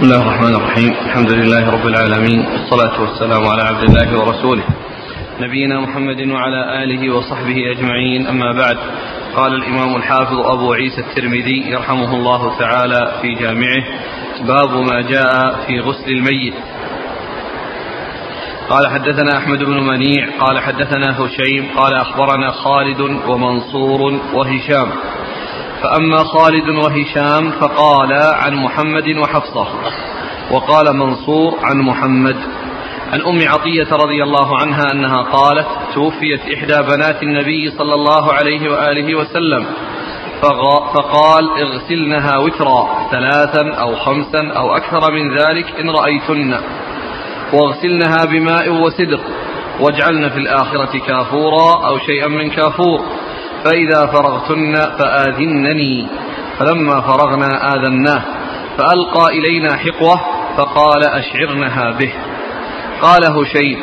بسم الله الرحمن الرحيم. الحمد لله رب العالمين. والصلاة والسلام على عبد الله ورسوله. نبينا محمد وعلى آله وصحبه أجمعين. أما بعد قال الإمام الحافظ أبو عيسى الترمذي يرحمه الله تعالى في جامعه باب ما جاء في غسل الميت. قال حدثنا أحمد بن منيع. قال حدثنا هشيم. قال أخبرنا خالد ومنصور وهشام. فأما خالد وهشام فقال عن محمد وحفصة وقال منصور عن محمد. عن أم عطية رضي الله عنها أنها قالت توفيت إحدى بنات النبي صلى الله عليه وآله وسلم فقال اغسلنها وترا ثلاثا أو خمسا أو أكثر من ذلك إن رأيتن. واغسلنها بماء وسدر واجعلن في الآخرة كافورا أو شيئا من كافور. فإذا فرغتن فآذنني. فلما فرغنا آذناه. فألقى إلينا حقوة فقال أشعرنها به. قال هشيم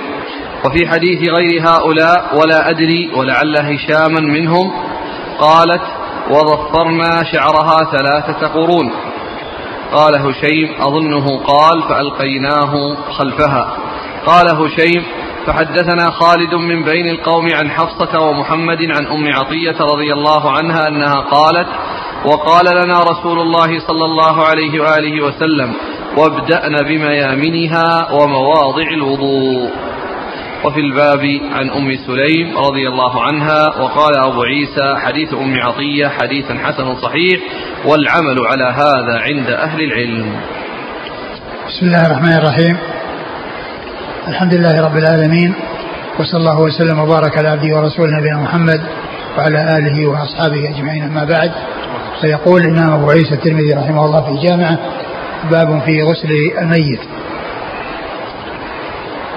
وفي حديث غير هؤلاء ولا أدري ولعل هشاما منهم قالت وضفرنا شعرها ثلاثة قرون. قال هشيم أظنه قال فألقيناه خلفها. قال هشيم فحدثنا خالد من بين القوم عن حفصة ومحمد عن أم عطية رضي الله عنها أنها قالت وقال لنا رسول الله صلى الله عليه وآله وسلم وابدأن بميامنها ومواضع الوضوء. وفي الباب عن أم سليم رضي الله عنها وقال أبو عيسى حديث أم عطية حديث حسن صحيح والعمل على هذا عند أهل العلم. بسم الله الرحمن الرحيم. الحمد لله رب العالمين وصلى الله وسلم وبارك على عبده ورسوله نبينا محمد وعلى آله وأصحابه أجمعين. أما بعد فيقول الإمام أبو عيسى الترمذي رحمه الله في جامعة باب في غسل الميت.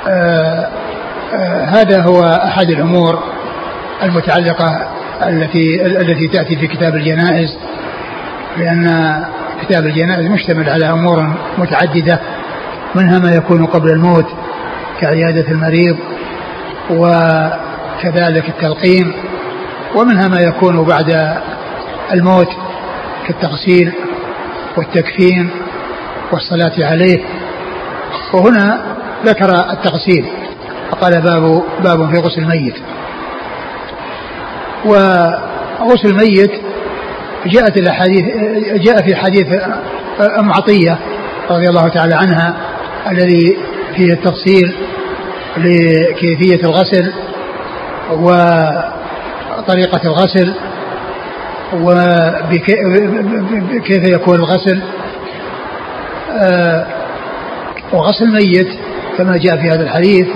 آه آه هذا هو أحد الأمور المتعلقة التي التي تأتي في كتاب الجنائز لأن كتاب الجنائز مشتمل على أمور متعددة منها ما يكون قبل الموت كعيادة المريض وكذلك التلقين ومنها ما يكون بعد الموت كالتغسيل والتكفين والصلاة عليه. وهنا ذكر التغسيل فقال باب باب في غسل الميت. وغسل الميت جاءت الأحاديث جاء في حديث أم عطية رضي الله تعالى عنها الذي فيه التفصيل لكيفية الغسل وطريقه الغسل وكيف يكون الغسل. وغسل الميت كما جاء في هذا الحديث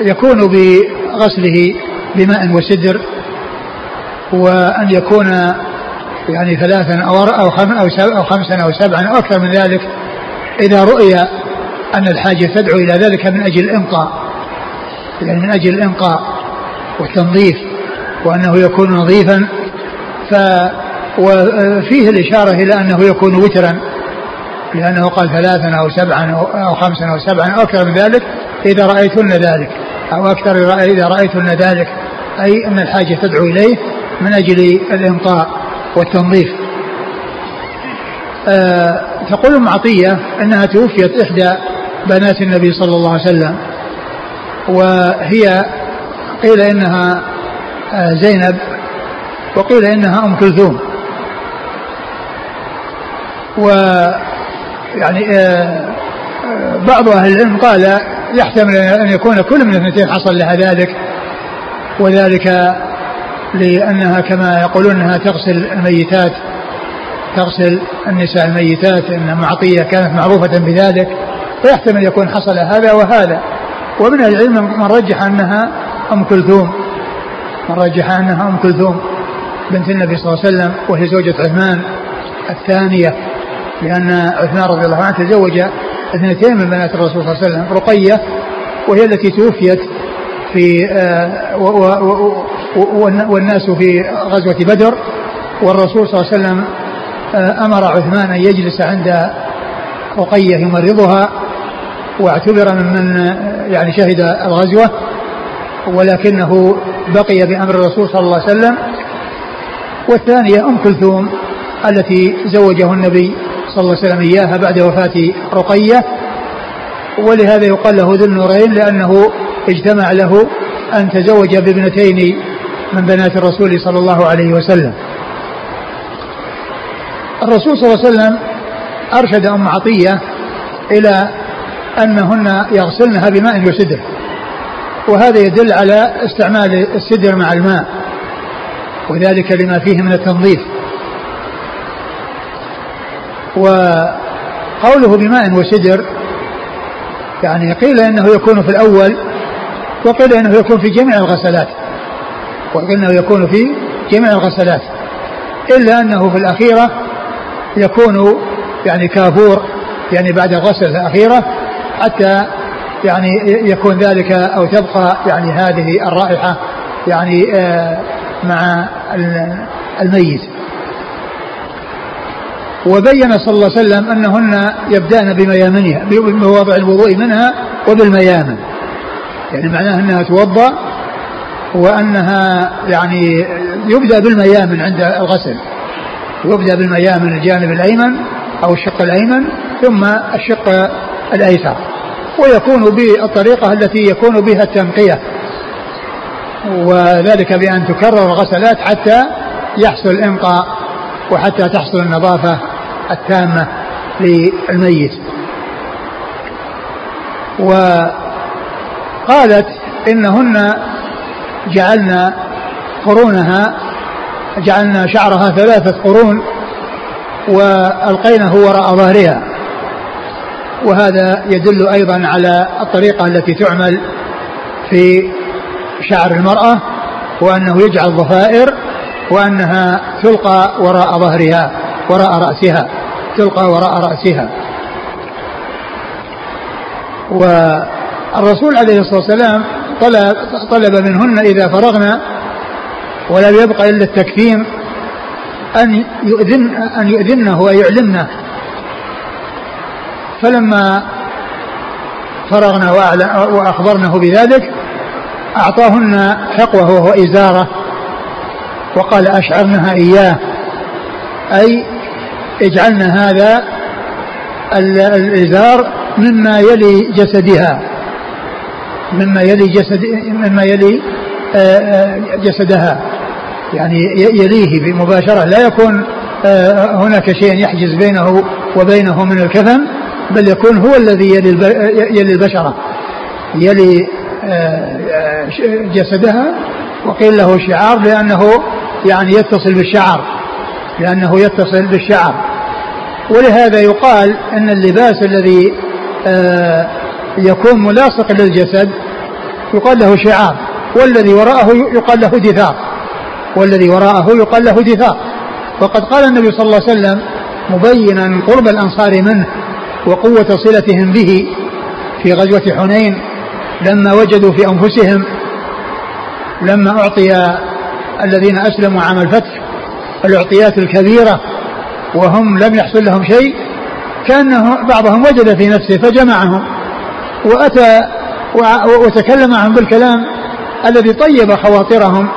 يكون بغسله بماء وسدر وأن يكون يعني ثلاثا أو أو خمسا أو سبعا أو أكثر من ذلك إذا رؤي أن الحاجة تدعو إلى ذلك من أجل الإنقاء. يعني من أجل الإنقاء والتنظيف وأنه يكون نظيفا ف وفيه الإشارة إلى أنه يكون وترا لأنه قال ثلاثا أو سبعا أو خمسا أو سبعا أو أكثر من ذلك إذا رأيتن ذلك أو أكثر إذا رأيتن ذلك. أي أن الحاجة تدعو إليه من أجل الإنقاء والتنظيف. أه تقول ام عطيه أنها توفيت إحدى بنات النبي صلى الله عليه وسلم. وهي قيل إنها زينب وقيل إنها أم كلثوم. و يعني بعض أهل العلم قال يحتمل أن يكون كل من الاثنتين حصل لها ذلك وذلك لأنها كما يقولون إنها تغسل الميتات تغسل النساء الميتات ان معطية كانت معروفة بذلك. فيحتمل يكون حصل هذا وهذا. ومن العلم من رجح أنها أم كلثوم. من رجح أنها أم كلثوم. بنت النبي صلى الله عليه وسلم وهي زوجة عثمان الثانية لأن عثمان رضي الله عنه تزوج اثنتين من بنات الرسول صلى الله عليه وسلم رقية وهي التي توفيت في آه والناس في غزوة بدر. والرسول صلى الله عليه وسلم آه أمر عثمان أن يجلس عند رقية يمرضها. واعتبر ممن يعني شهد الغزوة ولكنه بقي بأمر الرسول صلى الله عليه وسلم. والثانية أم كلثوم التي زوجه النبي صلى الله عليه وسلم إياها بعد وفاة رقية. ولهذا يقال له ذو النورين لأنه اجتمع له أن تزوج بابنتين من بنات الرسول صلى الله عليه وسلم. الرسول صلى الله عليه وسلم أرشد أم عطية إلى أنهن يغسلنها بماء وسدر وهذا يدل على استعمال السدر مع الماء وذلك لما فيه من التنظيف. وقوله بماء وسدر يعني قيل إنه يكون في الأول وقيل إنه يكون في جميع الغسلات وقيل إنه يكون في جميع الغسلات إلا أنه في الأخيرة يكون يعني كافور يعني بعد الغسل الأخيرة حتى يعني يكون ذلك أو تبقى يعني هذه الرائحة يعني آه مع الميت. وبين صلى الله عليه وسلم أنهن يبدأن بميامنها بمواضع الوضوء منها وبالميامن. يعني معناه أنها توضأ وأنها يعني يبدأ بالميامن عند الغسل. يبدأ بالميامن الجانب الأيمن أو الشق الأيمن ثم الشق الأيسر. ويكون بالطريقة التي يكون بها التنقية. وذلك بأن تكرر الغسلات حتى يحصل الانقاء وحتى تحصل النظافة التامة للميت. وقالت إنهن جعلنا قرونها جعلنا شعرها ثلاثة قرون وألقينه وراء ظهرها. وهذا يدل أيضا على الطريقة التي تعمل في شعر المرأة وأنه يجعل ضفائر وأنها تلقى وراء ظهرها وراء رأسها تلقى وراء رأسها. والرسول عليه الصلاة والسلام طلب, طلب منهن إذا فرغنا ولم يبق إلا التكفيم أن يؤذن أن يؤذنه ويعلمنه. فلما فرغنا وأخبرنه بذلك أعطاهن حقوه وهو إزارة وقال أشعرنها إياه. أي اجعلنا هذا الإزار مما يلي جسدها. مما يلي جسد مما يلي آه، آه، جسدها. يعني يليه مباشرة لا يكون آه، هناك شيء يحجز بينه وبينه من الكفن. بل يكون هو الذي يلي يلي البشرة يلي جسدها وقيل له شعار لأنه يعني يتصل بالشعر لأنه يتصل بالشعر. ولهذا يقال أن اللباس الذي آه، يكون ملاصق للجسد يقال له شعار والذي وراءه يقال له دثار والذي وراءه يقال له دثار. وقد قال النبي صلى الله عليه وسلم مبينا قرب الأنصار منه وقوة صلتهم به في غزوة حنين لما وجدوا في أنفسهم لما أعطي الذين أسلموا عام الفتح الأعطيات الكبيرة وهم لم يحصل لهم شيء كأنه بعضهم وجد في نفسه فجمعهم وأتى وتكلم معهم بالكلام الذي طيب خواطرهم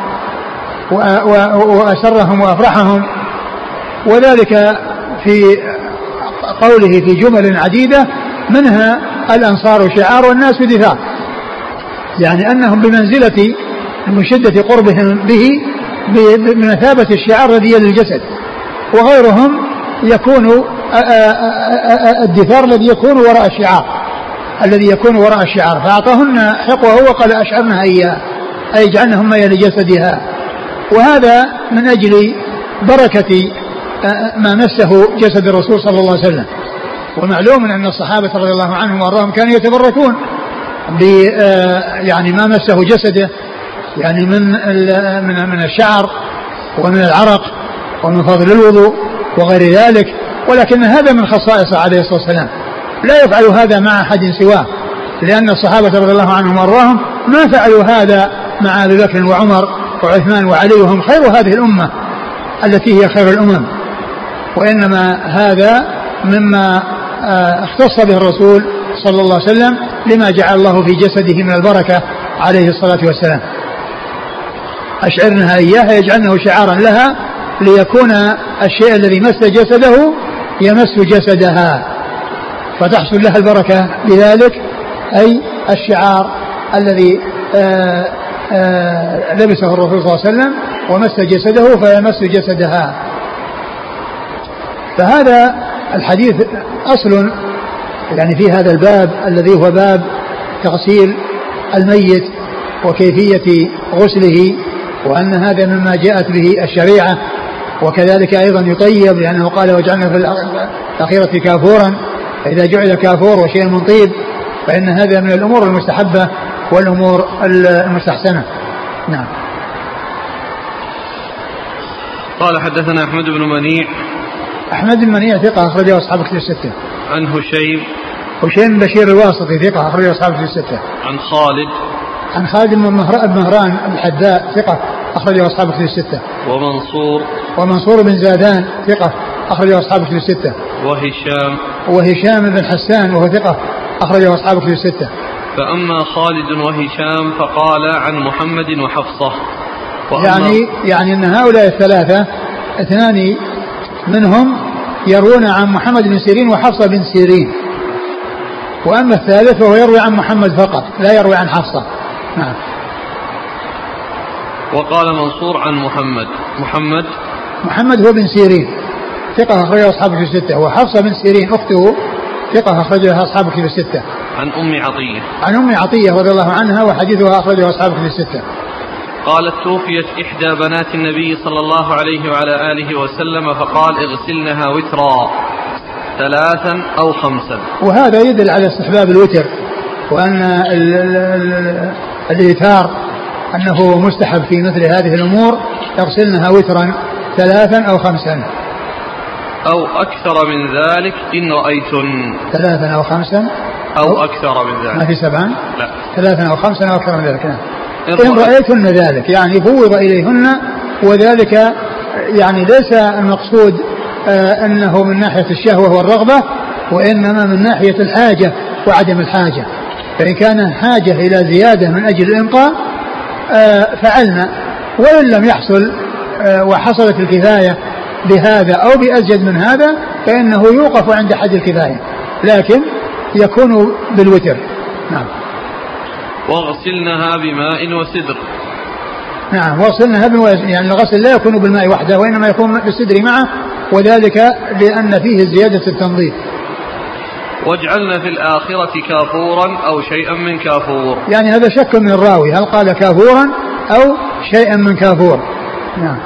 وأسرهم وأفرحهم وذلك في قوله في جمل عديدة منها الأنصار شعار والناس دفاع يعني أنهم بمنزلة من شدة قربهم به بمثابة الشعار الذي يلي الجسد وغيرهم يكون الدثار الذي يكون وراء الشعار. الذي يكون وراء الشعار. فأعطاهن حقوه وقال أشعرنها إياه. أي جعلنهم ما يلي جسدها. وهذا من أجل بركة ما مسه جسد الرسول صلى الله عليه وسلم. ومعلوم أن الصحابة رضي الله عنهم وأرضاهم كانوا يتبركون ب يعني ما مسه جسده يعني من من من الشعر ومن العرق ومن فضل الوضوء وغير ذلك. ولكن هذا من خصائصه عليه الصلاة والسلام. لا يفعل هذا مع أحد سواه لأن الصحابة رضي الله عنهم وأرضاهم ما فعلوا هذا مع أبي بكر وعمر وعثمان وعلي وهم خير هذه الأمة التي هي خير الأمم. وإنما هذا مما آه، اختص به الرسول صلى الله عليه وسلم لما جعل الله في جسده من البركة عليه الصلاة والسلام. أشعرنها إياها يجعلنه شعارا لها ليكون الشيء الذي مس جسده يمس جسدها فتحصل لها البركة بذلك أي الشعار الذي آآ آآ لبسه الرسول صلى الله عليه وسلم ومس جسده فيمس جسدها فهذا الحديث أصل يعني في هذا الباب الذي هو باب تغسيل الميت وكيفية غسله وأن هذا مما جاءت به الشريعة وكذلك أيضا يطيب لأنه قال وجعلنا في الأخيرة كافورا فإذا جعل كافور وشيء من طيب فإن هذا من الأمور المستحبة والأمور المستحسنة. نعم. قال حدثنا أحمد بن منيع أحمد بن منيع ثقة أخرجه أصحاب كتب الستة. عن هشيم. هشيم بشير الواسطي ثقة أخرجه أصحاب كتب الستة. عن خالد. عن خالد بن مهران الحذاء ثقة أخرجه أصحاب كتب الستة. ومنصور. ومنصور بن زادان ثقة أخرجه أصحاب كتب الستة. وهشام. وهشام بن حسان وهو ثقة أخرجه أصحاب كتب الستة. فأما خالد وهشام فقال عن محمد وحفصة. يعني يعني أن هؤلاء الثلاثة اثنان منهم يروون عن محمد بن سيرين وحفصة بن سيرين. وأما الثالث فهو يروي عن محمد فقط لا يروي عن حفصة. نعم. وقال منصور عن محمد. محمد؟ محمد هو بن سيرين. ثقة أخرجها أصحاب في الستة. وحفصة بن سيرين أخته ثقة أخرجها أصحاب في الستة. عن أم عطية. عن أم عطية رضي الله عنها وحديثها أخرجه أصحاب في الستة. قالت توفيت إحدى بنات النبي صلى الله عليه وعلى آله وسلم فقال اغسلنها وترا ثلاثا أو خمسا. وهذا يدل على استحباب الوتر وأن الإيثار أنه مستحب في مثل هذه الأمور يغسلنها وترا ثلاثا أو خمسا. أو أكثر من ذلك إن رأيتن. ثلاثا أو خمسا؟ أو, أو أكثر من ذلك. ما في سبعا لا. ثلاثا أو خمسا أو أكثر من ذلك نعم. إن رأيتن ذلك يعني فوض إليهن وذلك يعني ليس المقصود آه أنه من ناحية الشهوة والرغبة وإنما من ناحية الحاجة وعدم الحاجة. فإن كان حاجة إلى زيادة من أجل الإنقاء آه فعلنا. وإن لم يحصل آه وحصلت الكفاية بهذا أو بأزيد من هذا فإنه يوقف عند حد الكفاية لكن يكون بالوتر. نعم. واغسلنها بماء وسدر نعم واغسلنها بماء يعني الغسل لا يكون بالماء وحده وإنما يكون بالسدر معه وذلك لأن فيه زيادة التنظيف. واجعلنا في الآخرة كافورا أو شيئا من كافور. يعني هذا شك من الراوي هل قال كافورا أو شيئا من كافور؟ نعم.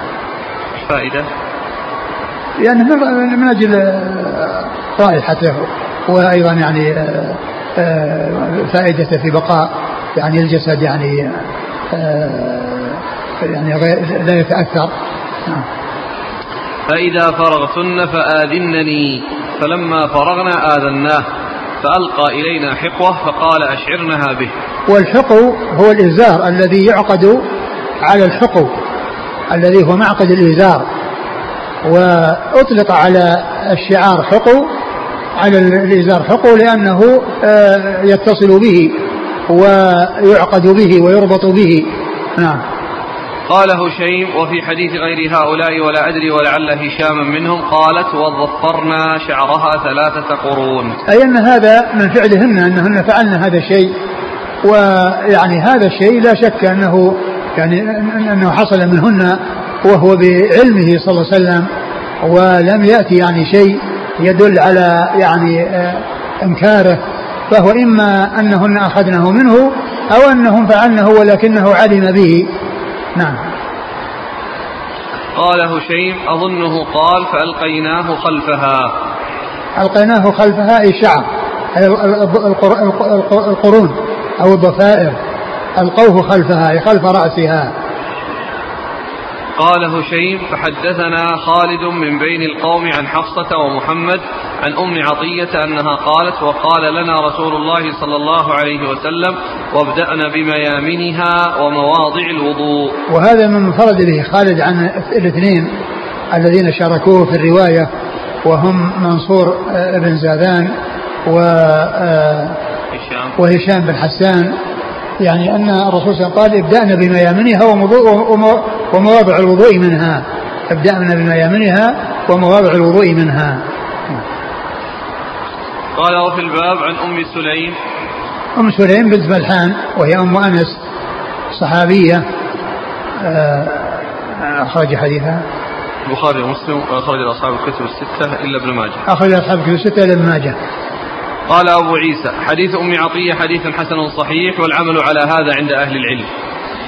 فائدة؟ يعني من أجل رائحته وأيضا يعني فائدته في بقاء يعني الجسد يعني يعني لا يتأثر. نعم. فإذا فرغتن فآذنني فلما فرغنا آذناه فألقى إلينا حقوة فقال أشعرنها به. والحقو هو الإزار الذي يعقد على الحقو الذي هو معقد الإزار. وأطلق على الشعار حقو على الإزار حقو لأنه يتصل به. ويعقد به ويربط به. نعم. قال هشيم وفي حديث غير هؤلاء ولا أدري ولعل هشاما منهم قالت وظفرنا شعرها ثلاثة قرون. أي أن هذا من فعلهن أنهن فعلن هذا الشيء ويعني هذا الشيء لا شك أنه يعني أنه حصل منهن وهو بعلمه صلى الله عليه وسلم. ولم يأتي يعني شيء يدل على يعني إنكاره. فهو إما أنهن أخذنه منه أو أنهم فعلنه ولكنه علم به. نعم. قال هشيم أظنه قال فألقيناه خلفها. ألقيناه خلفها أي شعر أي القرون أو الضفائر ألقوه خلفها أي خلف رأسها. قال هشيم فحدثنا خالد من بين القوم عن حفصة ومحمد عن أم عطية أنها قالت وقال لنا رسول الله صلى الله عليه وسلم وابدأنا بميامنها ومواضع الوضوء. وهذا من انفرد به خالد عن الاثنين الذين شاركوه في الرواية وهم منصور بن زادان و وهشام بن حسان يعني أن الرسول صلى الله عليه وسلم قال ابدأنا بميامنها ومواضع الوضوء منها. ابدأنا بميامنها ومواضع الوضوء منها. قال وفي الباب عن أم سليم. أم سليم بنت ملحان وهي أم أنس صحابية. آه، أخرج حديثها. البخاري ومسلم أخرج أصحاب الكتب الستة إلا ابن ماجه. أخرج أصحاب الكتب الستة إلا ابن ماجه. قال أبو عيسى حديث أم عطية حديث حسن صحيح والعمل على هذا عند أهل العلم.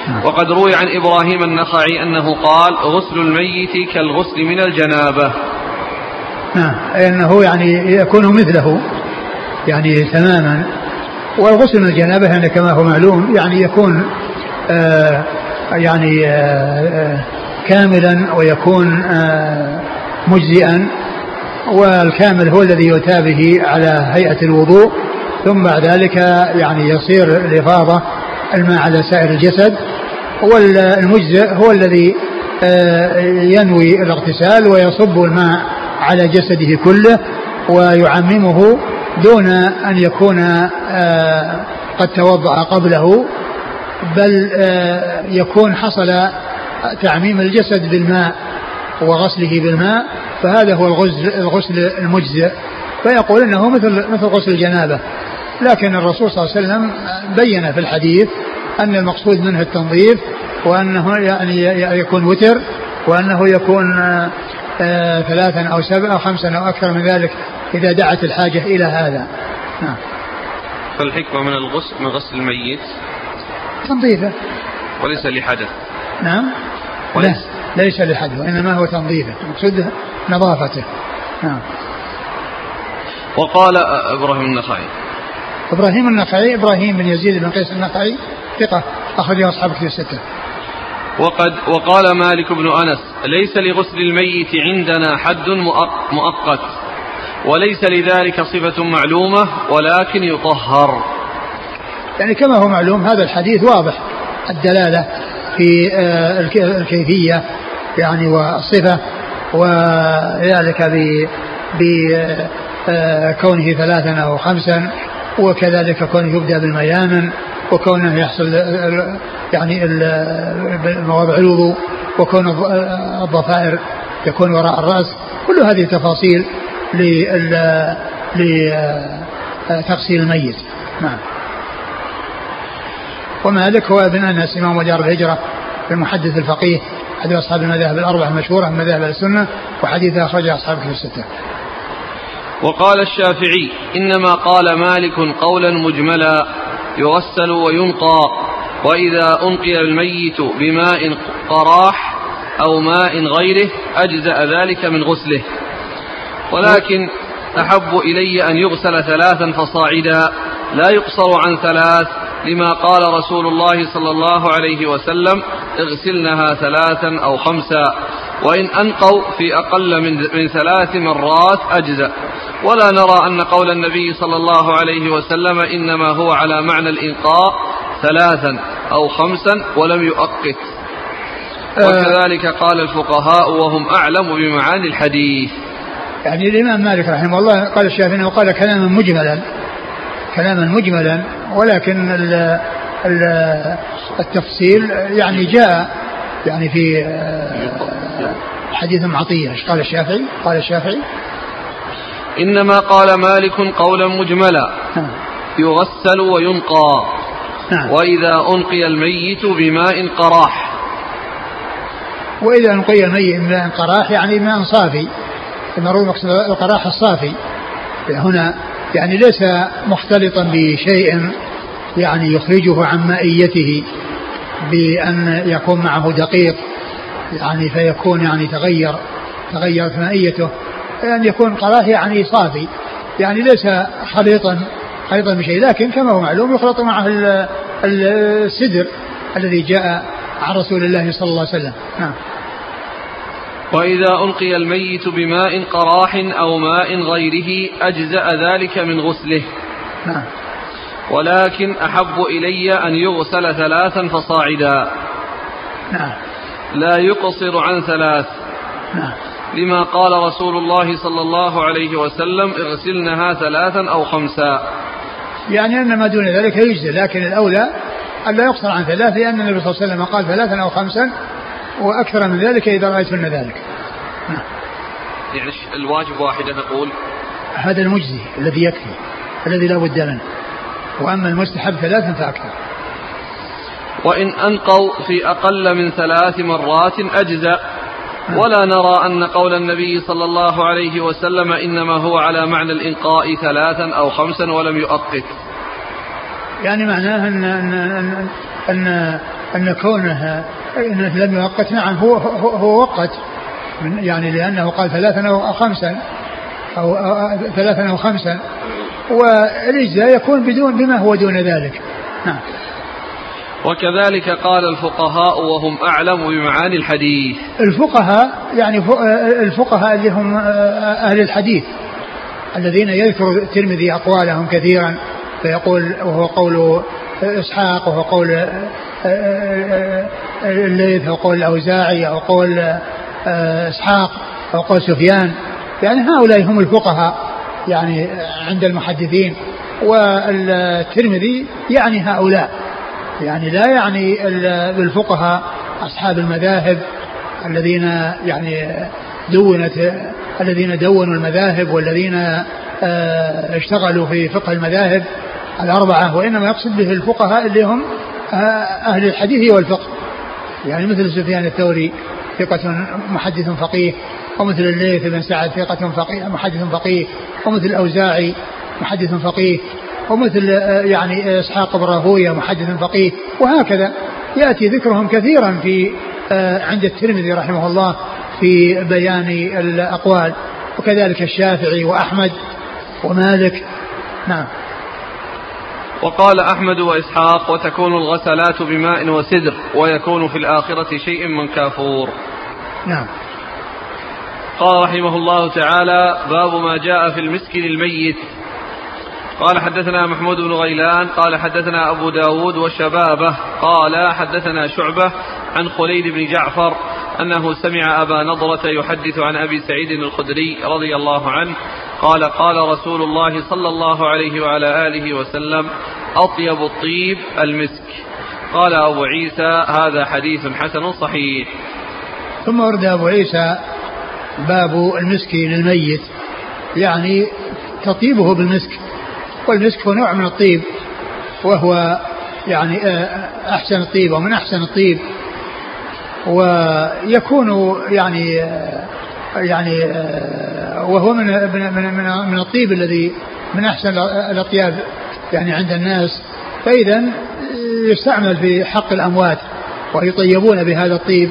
نعم. وقد روي عن إبراهيم النخعي أنه قال غسل الميت كالغسل من الجنابة. نعم أنه يعني يكون مثله يعني تماما. والغسل من الجنابة يعني كما هو معلوم يعني يكون آه يعني آه آه كاملا ويكون آه مجزئا. والكامل هو الذي يؤتى به على هيئة الوضوء ثم بعد ذلك يعني يصير الإفاضة الماء على سائر الجسد والمجزئ هو الذي آه، ينوي الاغتسال ويصب الماء على جسده كله ويعممه دون أن يكون آه، قد توضأ قبله بل آه، يكون حصل تعميم الجسد بالماء وغسله بالماء فهذا هو الغسل الغسل المجزئ. فيقول إنه مثل مثل غسل الجنابة. لكن الرسول صلى الله عليه وسلم بين في الحديث أن المقصود منه التنظيف وأنه يعني يكون وتر وأنه يكون آه، ثلاثا أو سبعا أو خمسا أو أكثر من ذلك إذا دعت الحاجة إلى هذا. نعم. فالحكمة من الغسل من غسل الميت. تنظيفه. وليس لحدث. نعم. وليس. ليس لحدث وإنما هو تنظيفه المقصود نظافته. نعم. وقال إبراهيم النخعي. إبراهيم النخعي إبراهيم بن يزيد بن قيس النخعي ثقة اخرجه أصحاب كتب الستة. وقد وقال مالك بن أنس ليس لغسل الميت عندنا حد مؤقت وليس لذلك صفة معلومة ولكن يطهر. يعني كما هو معلوم هذا الحديث واضح الدلالة في آه، الكيفية يعني والصفة وذلك بكونه ثلاثا أو خمسا وكذلك كونه يبدأ بالميامن وكونه يحصل يعني مواضع الوضوء وكون الضفائر يكون وراء الرأس. كل هذه تفاصيل لتغسيل الميت. نعم. ومالك هو ابن أنس إمام دار الهجرة المحدث الفقيه. أحد أصحاب المذاهب الأربعة المشهوره من مذاهب السنة وحديثه أخرجه أصحاب كتب الستة. وقال الشافعي إنما قال مالك قولا مجملا يغسل وينقى وإذا أنقي الميت بماء قراح أو ماء غيره أجزأ ذلك من غسله ولكن أحب إلي أن يغسل ثلاثا فصاعدا لا يقصر عن ثلاث لما قال رسول الله صلى الله عليه وسلم اغسلنها ثلاثا أو خمسا وإن أنقوا في أقل من, من ثلاث مرات أجزأ. ولا نرى أن قول النبي صلى الله عليه وسلم إنما هو على معنى الإنقاء ثلاثا أو خمسا ولم يؤقت. وكذلك قال الفقهاء وهم أعلم بمعاني الحديث. يعني الإمام مالك رحمه الله قال الشافعي وقال كلاما مجملا. كلاما مجملا ولكن ال ال التفصيل يعني جاء يعني في آه، حديث معطية إيش قال الشافعي؟ قال الشافعي إنما قال مالك قولا مجملا نعم. يغسل وينقى نعم. وإذا أنقي الميت بماء قراح وإذا أنقي الميت بماء قراح يعني ماء صافي المرور القراح الصافي هنا يعني ليس مختلطا بشيء يعني يخرجه عن مائيته بأن يكون معه دقيق يعني فيكون يعني تغير تغيرت مائيته أن يكون قراه يعني صافي يعني ليس خليطا خليطا بشيء لكن كما هو معلوم يخلط معه السدر الذي جاء عن رسول الله صلى الله عليه وسلم. نعم. وإذا ألقي الميت بماء قراح أو ماء غيره أجزأ ذلك من غسله. نعم. ولكن أحب إلي أن يغسل ثلاثا فصاعدا. نعم. لا يقصر عن ثلاث. نعم. لما قال رسول الله صلى الله عليه وسلم اغسلنها ثلاثا أو خمسا. يعني أن ما دون ذلك يجزي لكن الأولى ألا يقصر عن ثلاث لأن النبي صلى الله عليه وسلم قال ثلاثا أو خمسا وأكثر من ذلك إذا رأيتن ذلك. يعني الواجب واحدة نقول هذا المجزي الذي يكفي الذي لا بد منه. وأما المستحب ثلاثا فأكثر. وإن أنقوا في أقل من ثلاث مرات أجزأ. ولا نرى أن قول النبي صلى الله عليه وسلم إنما هو على معنى الإنقاء ثلاثا أو خمسا ولم يؤقت. يعني معناه أن أن أن, أن, أن كونها إنه لم يؤقت. نعم هو هو, هو وقت. يعني لأنه قال ثلاثا أو خمسا. أو ثلاثا أو خمسا. والإجزاء يكون بدون بما هو دون ذلك. نعم. وكذلك قال الفقهاء وهم أعلم بمعاني الحديث. الفقهاء يعني الفقهاء اللي هم أهل الحديث. الذين يذكر الترمذي أقوالهم كثيرا. فيقول وهو قول إسحاق وهو قول الليث وقول الأوزاعي أو قول إسحاق أو قول سفيان. يعني هؤلاء هم الفقهاء يعني عند المحدثين. والترمذي يعني هؤلاء. يعني لا يعني بالفقهاء أصحاب المذاهب الذين يعني دونت الذين دونوا المذاهب والذين آه، اشتغلوا في فقه المذاهب الأربعة وإنما يقصد به الفقهاء اللي هم آه، أهل الحديث والفقه يعني مثل سفيان الثوري ثقة محدث فقيه ومثل الليث بن سعد ثقة فقيه محدث فقيه ومثل الأوزاعي محدث فقيه ومثل آه، يعني إسحاق بن راهوية محدث فقيه وهكذا. يأتي ذكرهم كثيرا في آه، عند الترمذي رحمه الله في بيان الأقوال وكذلك الشافعي وأحمد ومالك. نعم. وقال أحمد وإسحاق وتكون الغسلات بماء وسدر ويكون في الآخرة شيء من كافور. نعم. قال رحمه الله تعالى باب ما جاء في المسك للميت قال حدثنا محمود بن غيلان قال حدثنا أبو داود وشبابه قال حدثنا شعبة عن خليد بن جعفر أنه سمع أبا نضرة يحدث عن أبي سعيد الخدري رضي الله عنه قال قال رسول الله صلى الله عليه وعلى آله وسلم أطيب الطيب المسك. قال أبو عيسى هذا حديث حسن صحيح. ثم ورد أبو عيسى باب المسك للميت يعني تطيبه بالمسك. والمسك هو نوع من الطيب وهو يعني آه، أحسن الطيب ومن أحسن الطيب. ويكون يعني آه، يعني آه، وهو من من من, من الطيب الذي من أحسن الأطياب يعني عند الناس. فإذا يستعمل في حق الأموات ويطيبون بهذا الطيب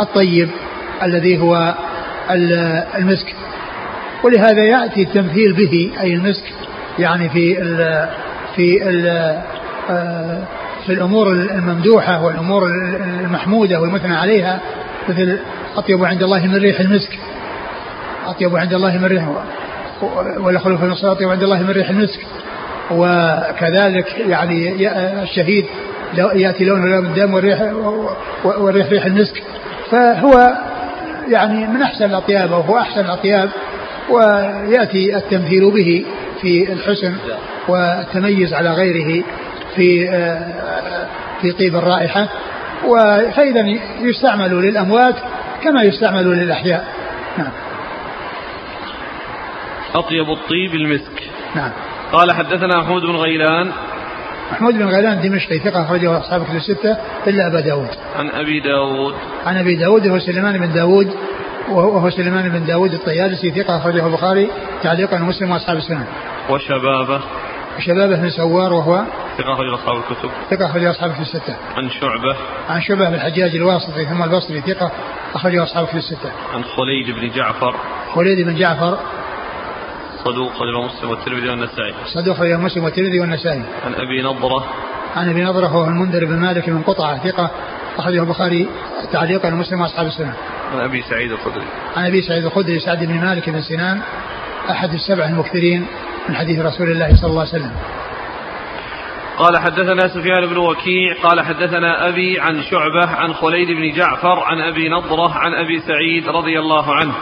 الطيب الذي هو المسك. ولهذا يأتي التمثيل به أي المسك يعني في ال في ال آه، في الأمور الممدوحة والأمور المحمودة والمثنى عليها مثل أطيب عند الله من ريح المسك. أطيب عند الله من ريح ولا خلوف النصر أطيب عند الله من ريح المسك. وكذلك يعني الشهيد يأتي لونه لون الدم والريح والريح ريح المسك. فهو يعني من أحسن الأطياب وهو أحسن الأطياب ويأتي التمثيل به. في الحسن والتميز على غيره في آه، في طيب الرائحة. فإذا يستعمل للأموات كما يستعمل للأحياء. نعم. أطيب الطيب المسك. نعم. قال حدثنا محمود بن غيلان. محمود بن غيلان دمشقي ثقة أخرجه أصحاب كتب الستة إلا أبا داود. عن أبي داود. عن أبي داود هو سليمان بن داود وهو سليمان بن داود الطيالسي ثقة أخرجه البخاري تعليقا ومسلم وأصحاب السنة. وشبابة. شبابة بن سوار وهو ثقة أخرج أصحاب الكتب. ثقة أخرج أصحاب الكتب الستة. عن شعبة. عن شعبة بن الحجاج الواسطي ثم البصري ثقة أخرج أصحاب الكتب الستة. عن خليد بن جعفر. خليد بن جعفر. صدوق أخرجه مسلم والترمذي والنسائي. صدوق أخرجه مسلم والترمذي والنسائي. عن أبي نضرة. عن أبي نضرة هو المنذر بن مالك من قطعة ثقة أخرجه البخاري. تعليقا ومسلم وأصحاب السنة. عن أبي سعيد الخدري. عن أبي سعيد الخدري سعد بن مالك بن سنان أحد السبع المكثرين من حديث رسول الله صلى الله عليه وسلم. قال حدثنا سفيان بن وكيع قال حدثنا أبي عن شعبة عن خليد بن جعفر عن أبي نضرة عن أبي سعيد رضي الله عنه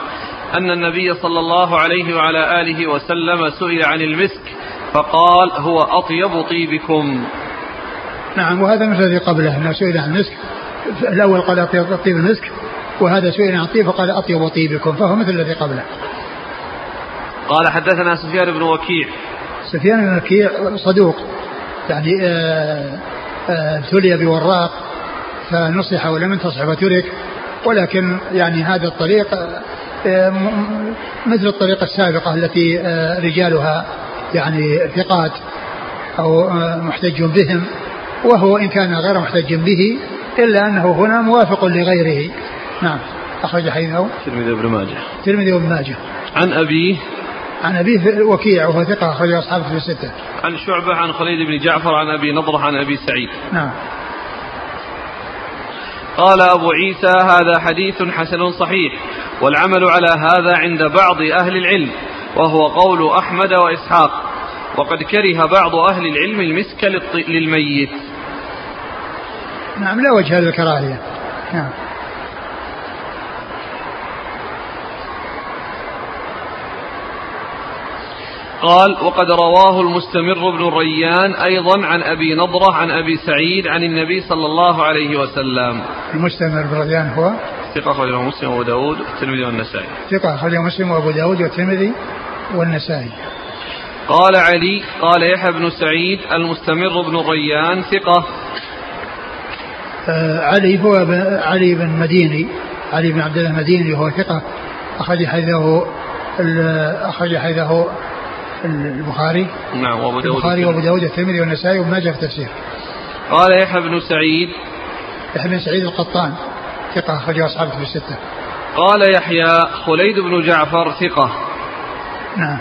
أن النبي صلى الله عليه وعلى آله وسلم سئل عن المسك فقال هو أطيب طيبكم. نعم وهذا مثل الذي قبله أنه سئل عن المسك. الأول قال أطيب طيب المسك وهذا سئل عن طيب فقال أطيب طيبكم فهو مثل الذي قبله. قال حدثنا سفيان بن وكيع. سفيان بن وكيع صدوق يعني آه، آه، ابتلي بوراق فنصح ولم ينتصح وترك ولكن يعني هذا الطريق آه، مثل الطريقة السابقة التي رجالها يعني ثقات أو محتج بهم وهو إن كان غير محتج به إلا أنه هنا موافق لغيره. نعم. أخرج حديثه. الترمذي وابن ماجه. الترمذي وابن ماجه. عن أبيه عن أبيه وكيع وهو ثقة أخرج أصحابه في الستة. عن شعبة عن خليل بن جعفر عن أبي نضرة عن أبي سعيد. نعم. قال أبو عيسى هذا حديث حسن صحيح والعمل على هذا عند بعض أهل العلم وهو قول أحمد وإسحاق. وقد كره بعض أهل العلم المسك للميت. نعم لا وجه للكراهية نعم. قال وقد رواه المستمر بن الريان أيضا عن أبي نضرة عن أبي سعيد عن النبي صلى الله عليه وسلم. المستمر بن الريان هو؟ ثقة أخرجه مسلم وأبو داود والترمذي والنسائي. ثقة أخرجه مسلم وأبو داود والترمذي والنسائي. قال علي قال يحيى بن سعيد المستمر بن الريان ثقة. علي هو علي بن مديني علي بن عبد الله المديني هو ثقة أخرج حيثه أخرج حيثه البخاري. نعم وأبو داود البخاري وأبو داود الترمذي والنسائي وما جاء في التفسير. قال يحيى بن سعيد. يحيى بن سعيد القطان ثقة أخرجه أصحابه في الستة. قال يحيى خليد بن جعفر ثقة. نعم.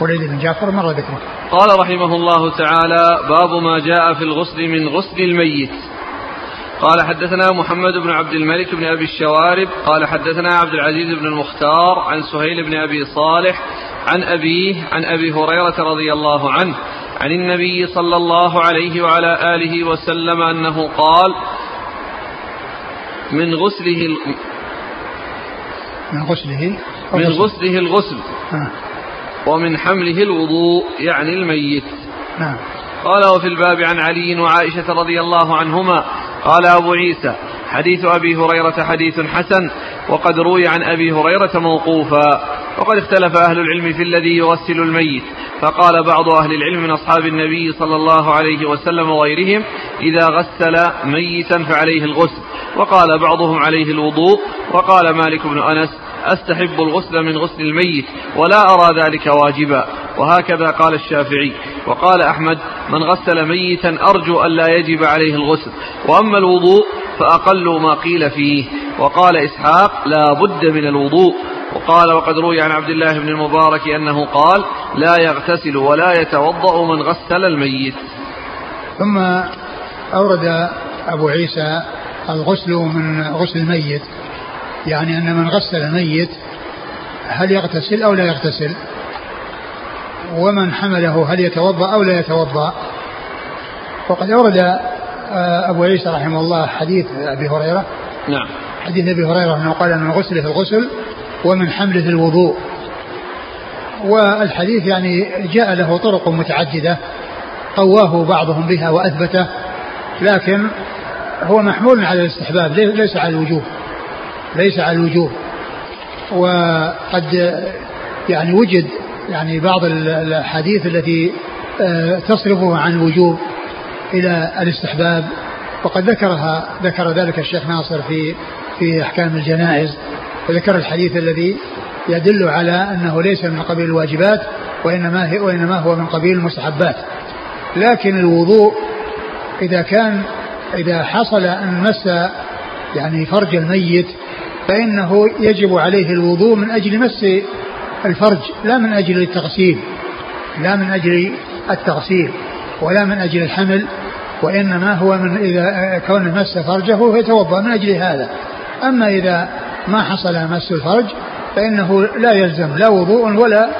خليد بن جعفر مر ذكره. قال رحمه الله تعالى باب ما جاء في الغسل من غسل الميت. قال حدثنا محمد بن عبد الملك بن أبي الشوارب. قال حدثنا عبد العزيز بن المختار عن سهيل بن أبي صالح عن أبيه عن أبي هريرة رضي الله عنه عن النبي صلى الله عليه وعلى آله وسلم أنه قال من غسله من غسله. من غسله الغسل. آه. ومن حمله الوضوء يعني الميت. نعم. قال وفي الباب عن علي وعائشة رضي الله عنهما قال أبو عيسى حديث أبي هريرة حديث حسن وقد روي عن أبي هريرة موقوفا وقد اختلف أهل العلم في الذي يغسل الميت. فقال بعض أهل العلم من أصحاب النبي صلى الله عليه وسلم وغيرهم إذا غسل ميتا فعليه الغسل. وقال بعضهم عليه الوضوء وقال مالك بن أنس أستحب الغسل من غسل الميت ولا أرى ذلك واجبا. وهكذا قال الشافعي. وقال أحمد من غسل ميتا أرجو أن لا يجب عليه الغسل. وأما الوضوء فأقل ما قيل فيه. وقال إسحاق لا بد من الوضوء. وقال وقد روي عن عبد الله بن المبارك أنه قال لا يغتسل ولا يتوضأ من غسل الميت. ثم أورد أبو عيسى الغسل من غسل الميت. يعني أن من غسل ميت هل يغتسل أو لا يغتسل؟ ومن حمله هل يتوضأ أو لا يتوضأ؟ وقد أورد آه، أبو عيسى رحمه الله حديث أبي هريرة. نعم. حديث أبي هريرة أنه قال من غسل في الغسل ومن حمله في الوضوء. والحديث يعني جاء له طرق متعددة قواه بعضهم بها وأثبته لكن هو محمول على الاستحباب ليس على الوجوب. ليس على الوجوب وقد يعني وجد يعني بعض الأحاديث التي آه، تصرفه عن الوجوب إلى الاستحباب وقد ذكرها ذكر ذلك الشيخ ناصر في في أحكام الجنائز وذكر الحديث الذي يدل على أنه ليس من قبيل الواجبات وإنما هي وإنما هو من قبيل المستحبات. لكن الوضوء إذا كان إذا حصل أن مس يعني فرج الميت فإنه يجب عليه الوضوء من أجل مس الفرج لا من أجل التغسيل لا من أجل التغسيل ولا من أجل الحمل وإنما هو من إذا كون مس فرجه يتوضأ من أجل هذا. أما إذا ما حصل مس الفرج فإنه لا يلزم لا وضوء ولا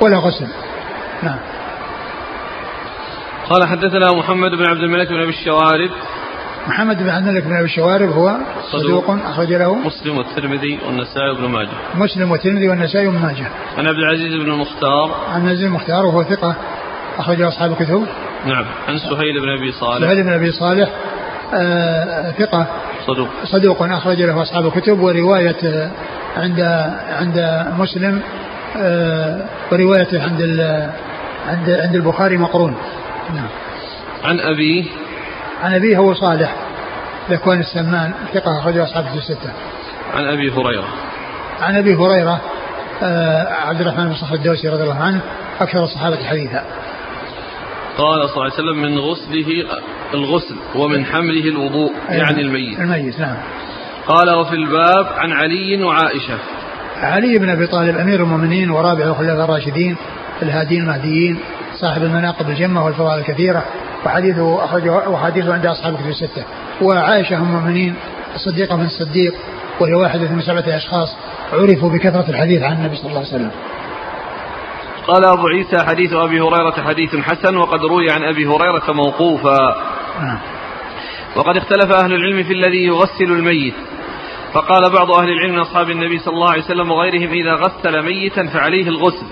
ولا غسل. نعم. قال حدثنا محمد بن عبد الملك بن أبي الشوارب محمد بن عبد الملك بن أبي الشوارب هو صدوق أخرج له. مسلم والترمذي والنسائي وابن ماجه. مسلم والترمذي والنسائي وابن ماجه. عن عبد العزيز بن المختار عن عبد المختار وهو ثقة أخرج أصحاب الكتب. نعم. عن سهيل بن أبي صالح. سهيل بن أبي صالح آه ثقة. صدوق. صدوق أخرج له أصحاب الكتب ورواية آه، عند عند مسلم آه وروايته عند عند عند البخاري مقرون. نعم. عن أبيه عن أبيه هو صالح ذكوان السمان ثقة أخرجه أصحاب الستة. عن أبي هريرة. عن أبي هريرة آه عبد الرحمن بن صخر الدوسي رضي الله عنه أكثر الصحابة حديثا. قال صلى الله عليه وسلم من غسله الغسل ومن حمله الوضوء يعني الميت. الميت نعم. قال وفي الباب عن علي وعائشة. علي بن أبي طالب أمير المؤمنين ورابع الخلفاء الراشدين الهادين المهديين صاحب المناقب الجمة والفضائل الكثيرة وحديثه أخرجه وحديثه عند أصحاب الكتب الستة. وعائشة أم المؤمنين الصديقة من الصديق وهي واحدة من سبعة أشخاص عرفوا بكثرة الحديث عن النبي صلى الله عليه وسلم. قال أبو عيسى حديث أبي هريرة حديث حسن وقد روي عن أبي هريرة موقوفا. نعم. وقد اختلف أهل العلم في الذي يغسل الميت. فقال بعض أهل العلم من أصحاب النبي صلى الله عليه وسلم وغيرهم إذا غسل ميتا فعليه الغسل.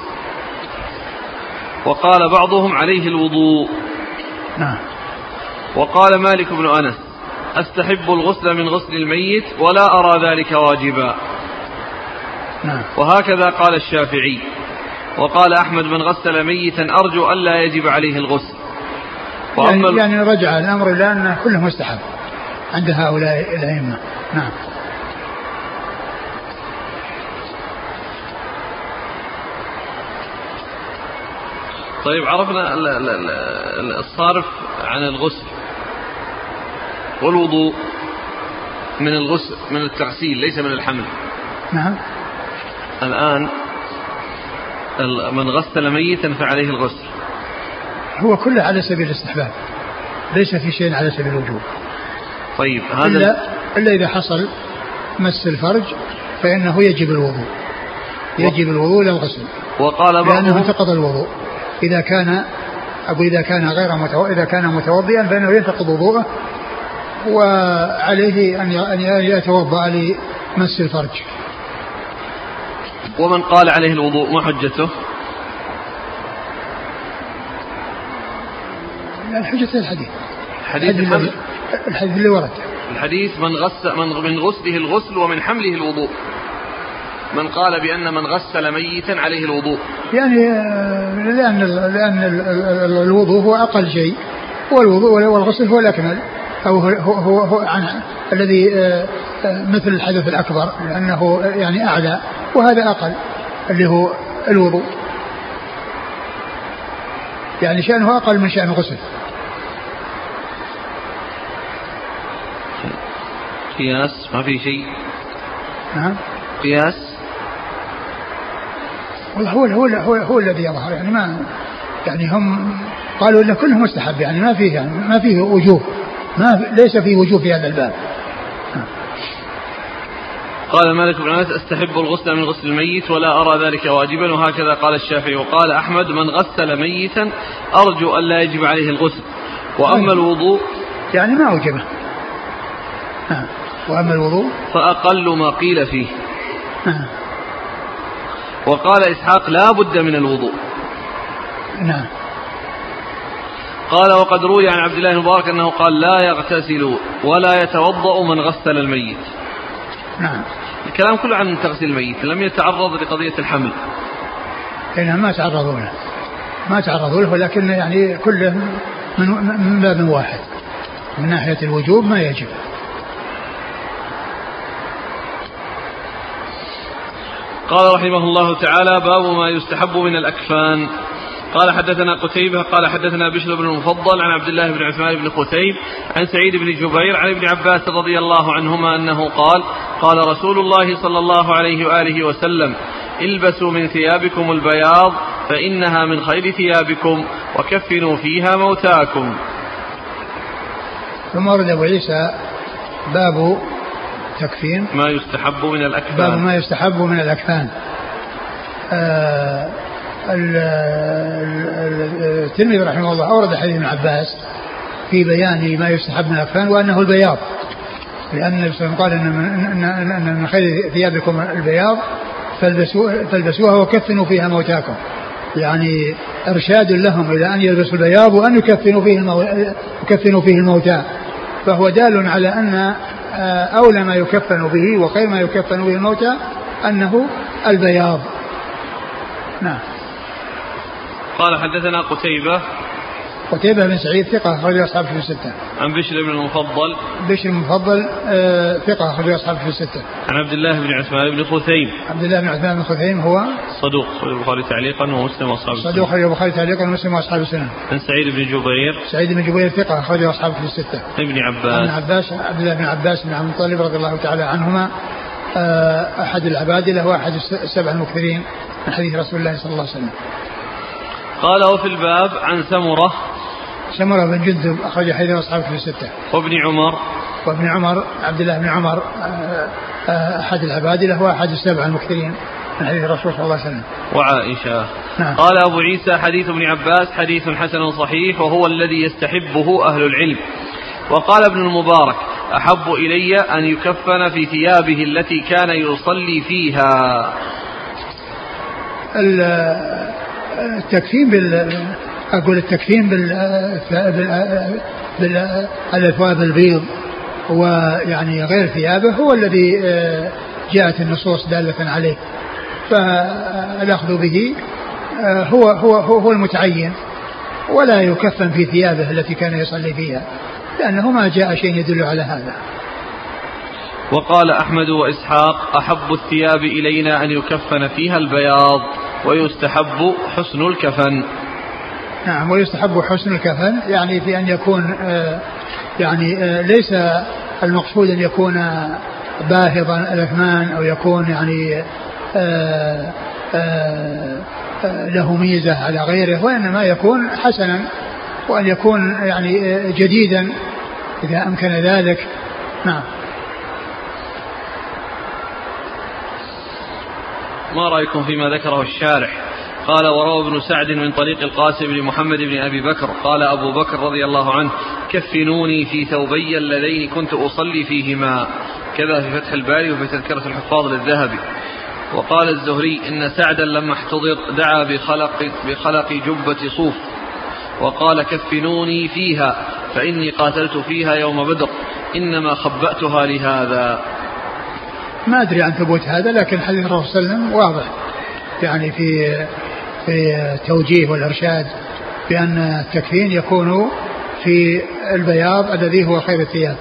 وقال بعضهم عليه الوضوء. نعم. وقال مالك بن أنس أستحب الغسل من غسل الميت ولا أرى ذلك واجبا. نعم. وهكذا قال الشافعي وقال أحمد من غسل ميتا أرجو ألا يجب عليه الغسل. وأما يعني, يعني رجع الأمر إلى أن كله مستحب عند هؤلاء الأئمة. نعم. طيب عرفنا الصارف عن الغسل. والوضوء من الغسل من التغسيل ليس من الحمل. نعم. الآن من غسل ميتا فعليه الغسل. هو كله على سبيل الاستحباب ليس في شيء على سبيل الوجوب. طيب هذا إلا, إلا إذا حصل مس الفرج فإنه يجب الوضوء. يجب الوضوء للغسل وقال بعضهم لأنه انتقض الوضوء. إذا كان أو إذا كان غير متو... إذا كان متوضئا فإنه ينتقض وضوءه وعليه أن أن يتوضأ لمس الفرج. ومن قال عليه الوضوء ما حجته؟ الحجة الحديث. حديث الحديث, الحديث اللي ورد. الحديث من غسل من من غسله الغسل ومن حمله الوضوء. من قال بأن من غسل ميتا عليه الوضوء. يعني آه، لأن لأن الوضوء هو أقل شيء. والوضوء والغسل هو الأكمل. أو هو, هو, هو عن الذي آه، آه، مثل الحدث الأكبر لأنه يعني أعلى وهذا أقل اللي هو الوضوء. يعني شأنه أقل من شأن الغسل. قياس ما في شيء. نعم. قياس. والله هو هو هو, هو الذي يظهر. يعني ما يعني هم قالوا إن كله مستحب. يعني ما فيه يعني ما فيه وجوه. ما ليس فيه وجوه في هذا الباب. قال مالك بن أنس أستحب الغسل من غسل الميت ولا أرى ذلك واجبا. وهكذا قال الشافعي. وقال أحمد من غسل ميتا أرجو أن لا يجب عليه الغسل. وأما. الوضوء يعني ما اوجبه وأما الوضوء؟ فأقل ما قيل فيه. وقال إسحاق لا بد من الوضوء. نعم. قال وقد روي عن عبد الله المبارك أنه قال لا يغتسل ولا يتوضأ من غسل الميت. نعم. الكلام كله عن تغسيل الميت لم يتعرض لقضية الحمل. إنهم ما تعرضوا له ما تعرضوا له ولكن يعني كله من, من باب واحد. من ناحية الوجوب ما يجب. قال رحمه الله تعالى باب ما يستحب من الأكفان. قال حدثنا قتيبة قال حدثنا بشر بن المفضل عن عبد الله بن عثمان بن قتيب عن سعيد بن جبير عن ابن عباس رضي الله عنهما أنه قال قال رسول الله صلى الله عليه وآله وسلم البسوا من ثيابكم البياض فإنها من خير ثيابكم وكفنوا فيها موتاكم. ثم ورد أبو عيسى باب تكفين ما يستحب من الأكفان. باب ما يستحب من الأكفان. آه الترمذي رحمه الله أورد حديث ابن عباس في بيان ما يستحب من الأكفان وأنه البياض. لأن النبي صلى الله عليه وسلم قال إن, إن, إن من خير ثيابكم البياض فالبسوها, فالبسوها وكفنوا فيها موتاكم. يعني إرشاد لهم إلى أن يلبسوا البياض وأن يكفنوا فيه. يكفنوا فيه الموتى. فهو دال على أن أولى ما يكفن به وخير ما يكفن به الموتى أنه البياض. نعم. قال حدثنا قتيبة قتيبة بن سعيد ثقة أخرج أصحاب في الستة. عن بشر بن المفضل بشر المفضل آه ثقة أخرج أصحاب في الستة. عن عبد الله بن عثمان بن خثيم. عبد الله بن عثمان بن خثيم هو صدوق أخرج البخاري تعليقا ومسلم وأصحاب السنة. صدوق أخرج البخاري تعليقا ومسلم وأصحاب السنة. عن سعيد بن جبير. سعيد بن جبير ثقة أخرج أصحاب في الستة. ابن عباس. عن عباس عبد الله بن عباس بن عبد المطلب رضي الله تعالى عنهما آه أحد العبادلة وأحد السبع المكثرين من حديث رسول الله صلى الله عليه وسلم. قال وفي الباب عن سمرة سمرة بن جندب أخرج حديث أصحابه في الستة. وابن عمر وابن عمر عبد الله بن عمر آه، آه، أحد العبادلة وأحد السبع المكثرين من حديث الرسول صلى الله عليه وسلم. وعائشة. نعم. قال أبو عيسى حديث ابن عباس حديث حسن صحيح وهو الذي يستحبه أهل العلم. وقال ابن المبارك أحب إلي أن يكفن في ثيابه التي كان يصلي فيها التكفين بال أقول التكفين بال بالاثواب البيض ويعني غير ثيابه هو الذي آه، جاءت النصوص دالة عليه. فالأخذ به آه، هو هو هو المتعين ولا يكفن في ثيابه التي كان يصلي فيها لأنه ما جاء شيء يدل على هذا. وقال أحمد وإسحاق أحب الثياب إلينا أن يكفن فيها البياض ويستحب حسن الكفن. نعم ويستحب حسن الكفن يعني في أن يكون آه، يعني آه، ليس المقصود أن يكون باهظا الأثمان أو يكون يعني آه، له ميزة على غيره وإنما يكون حسنا وأن يكون يعني جديدا إذا أمكن ذلك. نعم. ما رأيكم فيما ذكره الشارح؟ قال وروى ابن سعد من طريق القاسم بن محمد بن أبي بكر. قال أبو بكر رضي الله عنه كفنوني في ثوبي اللذين كنت أصلي فيهما. كذا في فتح الباري وفي تذكرة الحفاظ للذهبي. وقال الزهري إن سعدا لما احتضر دعا بخلق, بخلق جبة صوف. وقال كفنوني فيها فإني قاتلت فيها يوم بدر إنما خبأتها لهذا. ما أدري عن ثبوت هذا لكن حديث الرسول صلى الله عليه وسلم واضح. يعني في في التوجيه والإرشاد بأن التكفين يكون في البياض الذي هو خير الثياب.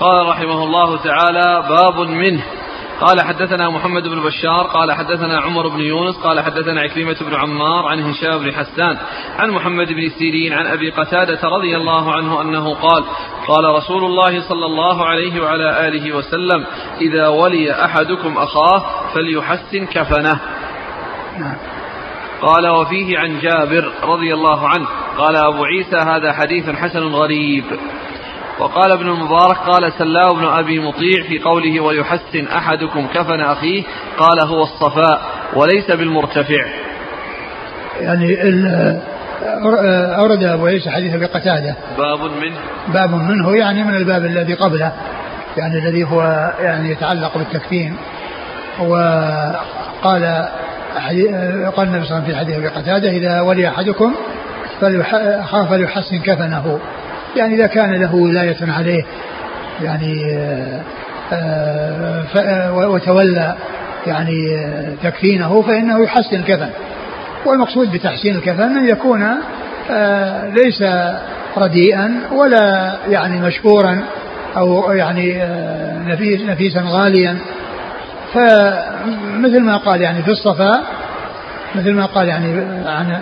قال رحمه الله تعالى باب منه. قال حدثنا محمد بن بشار قال حدثنا عمر بن يونس قال حدثنا عكرمة بن عمار عن هشام بن حسان عن محمد بن سيرين عن أبي قتادة رضي الله عنه أنه قال قال رسول الله صلى الله عليه وعلى آله وسلم إذا ولي أحدكم أخاه فليحسن كفنه. قال وفيه عن جابر رضي الله عنه. قال أبو عيسى هذا حديث حسن غريب. وقال ابن المبارك قال سلاو بن أبي مطيع في قوله ويحسن أحدكم كفن أخيه قال هو الصفاء وليس بالمرتفع. يعني أورد أبو عيسى حديث أبي قتادة. باب منه باب منه يعني من الباب الذي قبله. يعني الذي هو يعني يتعلق بالتكفين. وقال قال النبي صلى الله عليه وسلم في حديث أبي قتادة إذا ولي أحدكم فليخاف ليحسن كفنه. يعني إذا كان له ولاية عليه يعني آه، آه، وتولى يعني آه، تكفينه فإنه يحسن الكفن والمقصود بتحسين الكفن أن يكون ليس رديئا ولا يعني مشهورا أو يعني نفيسا غاليا فمثل ما قال يعني في الصفاء مثل ما قال يعني عن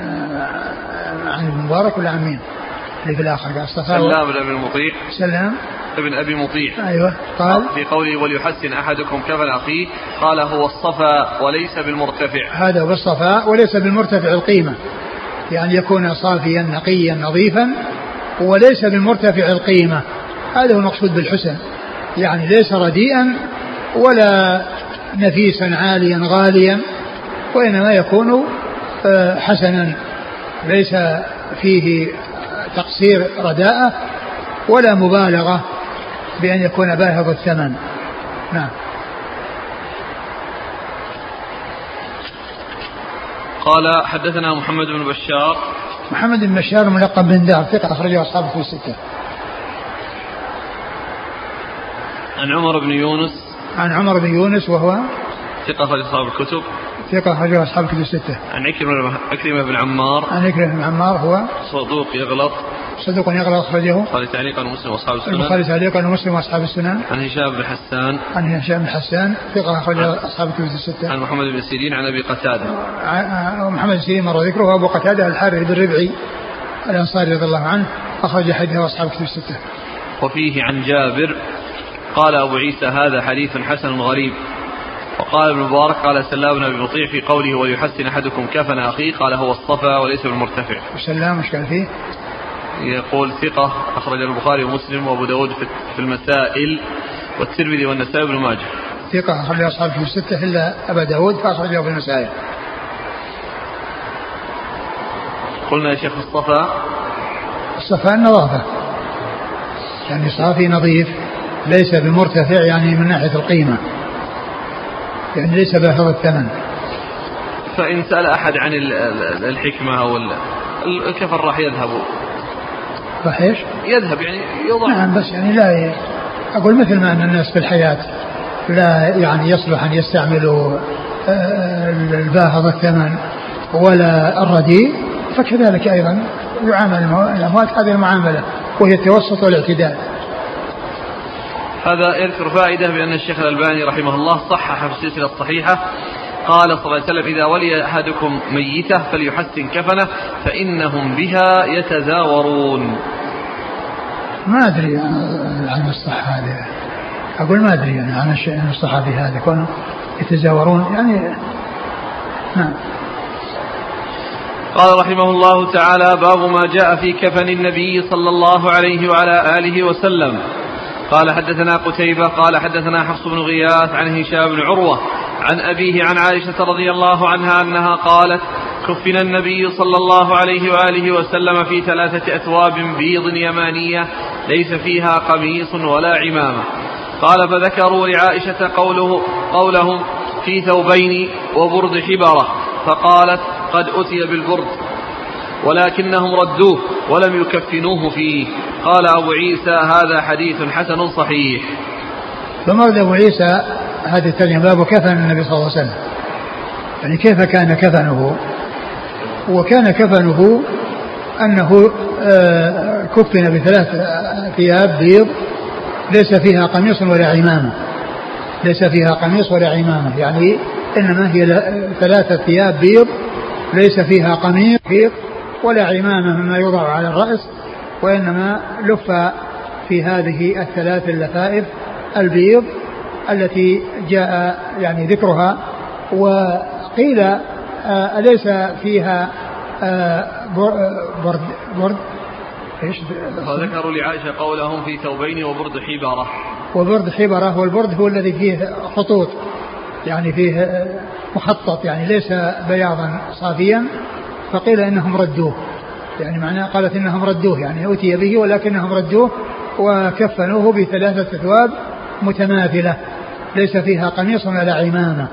عن المبارك ولا عن مين؟ اللي في الآخر قال الصفا سلام بن ابي مطيع سلام. ابن أبي مطيع. أيوه. قال؟ في قوله وليحسن أحدكم كفن أخيه قال هو الصفا وليس بالمرتفع. هذا هو الصفاء وليس بالمرتفع القيمة. يعني يكون صافيا نقيا نظيفا وليس بالمرتفع القيمة. هذا هو المقصود بالحسن. يعني ليس رديئا ولا نفيسا عاليا غاليا وإنما يكون آه، حسنا. ليس فيه تقصير رداءة ولا مبالغة بأن يكون باهظ الثمن. نعم. قال حدثنا محمد بن بشار. محمد بن بشار ملقب بن دار ثقة أخرجه أصحابه في الستة. عن عمر بن يونس. عن عمر بن يونس وهو ثقة أخرج أصحاب الكتب. ثقة أخرجه أصحاب الكتب الستة. عن عكرمة عكرمة بن عمار. عن عكرمة بن عمار هو صدوق يغلط. صدوق يغلط أخرجه. البخاري تعليقا ومسلم وأصحاب السنن. البخاري تعليقا ومسلم وأصحاب السنن. عن هشام بن حسان. عن هشام بن حسان ثقة أخرجه أصحاب الكتب الستة. عن محمد بن سيرين عن أبي قتادة. محمد بن سيرين مر ذكره وأبو قتادة الحارث بن ربعي الأنصاري رضي الله عنه أخرج حديثه أصحاب الكتب الستة. وفيه عن جابر قال أبو عيسى هذا حديث حسن غريب وقال ابن مبارك قال سلام بن أبي في قوله وليحسن أحدكم كفن أخيه قال هو الصفا وليس بالمرتفع. سلام إيش قال فيه؟ يقول ثقة أخرج البخاري ومسلم وأبو داود في المسائل والترمذي والنسائي بن ماجه. ثقة أخرج أصحاب في الستة إلا أبا داود فأخرجه في المسائل. قلنا يا شيخ الصفا الصفا النظافة. يعني صافي نظيف ليس بمرتفع يعني من ناحية القيمة. يعني ليس باهظ الثمن. فإن سأل أحد عن الحكمة أو الكفر راح يذهب؟ راح إيش؟ يذهب يعني يوضع نعم بس يعني لا أقول مثل ما أن الناس في الحياة لا يعني يصلح أن يستعملوا آه، الباهظ الثمن ولا الرديء فكذلك أيضا يعامل الأموات هذه المعاملة وهي التوسط والاعتدال هذا يذكر فائدة بأن الشيخ الألباني رحمه الله صحح في السلسلة الصحيحة. قال صلى الله عليه وسلم إذا ولي أحدكم ميتة فليحسن كفنه فإنهم بها يتزاورون. ما أدري عن الصحة هذه. أقول ما أدري يعني عن في هذا كونهم يتزاورون. يعني نعم. قال رحمه الله تعالى باب ما جاء في كفن النبي صلى الله عليه وعلى آله وسلم. قال حدثنا قتيبة قال حدثنا حفص بن غياث عن هشام بن عروة عن أبيه عن عائشة رضي الله عنها أنها قالت كفن النبي صلى الله عليه وآله وسلم في ثلاثة أثواب بيض يمانية ليس فيها قميص ولا عمامة. قال فذكروا لعائشة قوله قولهم في ثوبين وبرد حبرة فقالت قد أتي بالبرد. ولكنهم ردوه ولم يكفنوه فيه. قال أبو عيسى هذا حديث حسن صحيح. ثم أبو عيسى هذه الترجمة باب كفن النبي صلى الله عليه وسلم؟ يعني كيف كان كفنه؟ وكان كفنه أنه آه، كفن بثلاث ثياب بيض ليس فيها قميص ولا عمامة. ليس فيها قميص ولا عمامة. يعني إنما هي ثلاثة ثياب بيض ليس فيها قميص ولا عمامة مما يوضع على الرأس وإنما لف في هذه الثلاث اللفائف البيض التي جاء يعني ذكرها وقيل آه، أليس فيها آه، برد برد؟ إيش؟ وذكروا لعائشة قولهم في ثوبين وبرد حبرة. وبرد حبرة والبرد هو الذي فيه خطوط يعني فيه آه، مخطط يعني ليس بياضا صافيا. فقيل إنهم ردوه. يعني معناه قالت إنهم ردوه يعني اتي به ولكنهم ردوه وكفنوه بثلاثة ثواب متماثلة ليس فيها قميص ولا عمامة.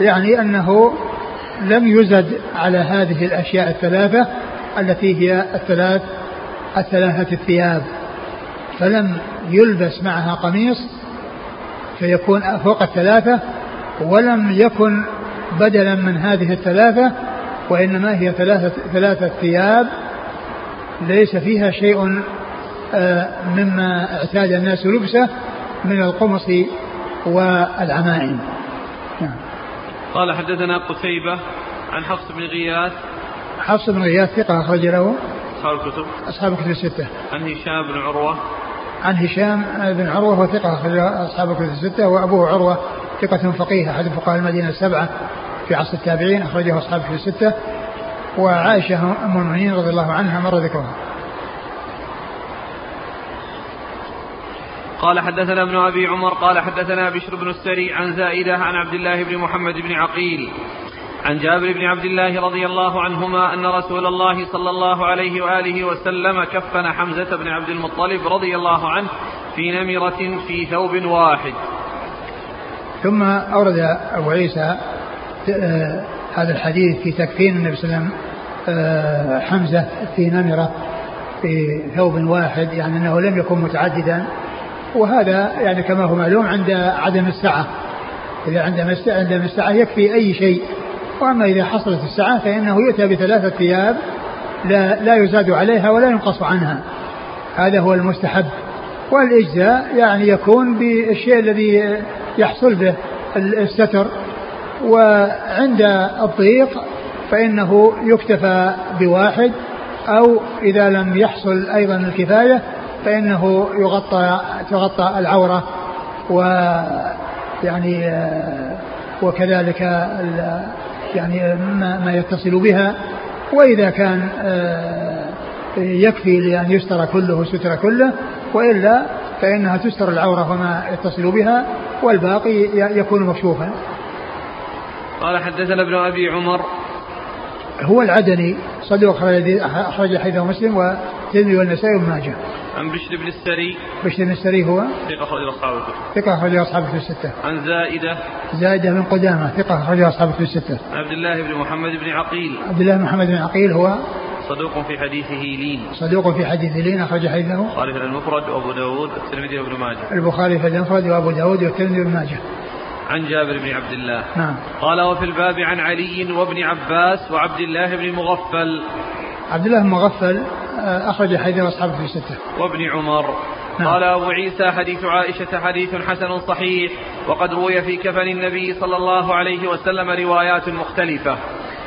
يعني أنه لم يزد على هذه الأشياء الثلاثة التي هي الثلاث الثلاثة الثياب. فلم يلبس معها قميص فيكون فوق الثلاثة ولم يكن بدلا من هذه الثلاثة وإنما هي ثلاثة, ثلاثة ثياب ليس فيها شيء آه، مما اعتاد الناس لبسه من القمص والعمائم. نعم. قال حدثنا قتيبة عن حفص بن غياث. حفص بن غياث ثقة أخرج له؟ أصحاب الكتب. أصحاب الكتب الستة. عن هشام بن عروة. عن هشام بن عروة وثقة أخرج أصحاب الكتب الستة وأبوه عروة ثقة فقيه أحد فقهاء المدينة السبعة. في عصر التابعين أخرجه أصحابه في الستة وعائشة أم المؤمنين رضي الله عنها مر ذكرها قال حدثنا ابن أبي عمر قال حدثنا بشر بن السري عن زائدة عن عبد الله بن محمد بن عقيل عن جابر بن عبد الله رضي الله عنهما أن رسول الله صلى الله عليه وآله وسلم كفن حمزة بن عبد المطلب رضي الله عنه في نمرة في ثوب واحد. ثم أورد أبو عيسى هذا الحديث في تكفين النبي صلى الله عليه وسلم آه، حمزة في نمرة في ثوب واحد يعني أنه لم يكن متعددا وهذا يعني كما هو معلوم عند عدم السعة. إذا عندما عندما السعة يكفي أي شيء وأما إذا حصلت السعة فإنه يؤتى بثلاثة ثياب لا, لا يزاد عليها ولا ينقص عنها. هذا هو المستحب. والإجزاء يعني يكون بالشيء الذي يحصل به الستر. وعند الضيق فإنه يكتفى بواحد أو إذا لم يحصل أيضا الكفاية فإنه يغطى تغطى العورة و يعني وكذلك يعني ما يتصل بها. وإذا كان آه، يكفي لأن يستر كله ستر كله وإلا فإنها تستر العورة وما يتصل بها والباقي يكون مكشوفا. قال حدثنا ابن أبي عمر. هو العدني صدوق أخرج حديثه مسلم والترمذي والنسائي وابن ماجه. عن بشر بن السري. بشر بن السري هو؟ ثقة أخرج أصحابه. ثقة أخرج أصحابه الستة. عن زائدة. زائدة بن قدامة ثقة أخرج أصحابه الستة. عبد الله بن محمد بن عقيل. عبد الله بن محمد بن عقيل هو؟ صدوق في حديثه لين. صدوق في حديثه لين أخرج حديثه البخاري في المفرد وأبو داود والترمذي وابن ماجه. البخاري في المفرد وأبو داود والترمذي وابن ماجه. عن جابر بن عبد الله. نعم. قال وفي الباب عن علي وابن عباس وعبد الله بن مغفل عبد الله مغفل آه، أخرج حديث أصحابه في ستة. وابن عمر. نعم. قال أبو عيسى حديث عائشة حديث حسن صحيح وقد روي في كفن النبي صلى الله عليه وسلم روايات مختلفة.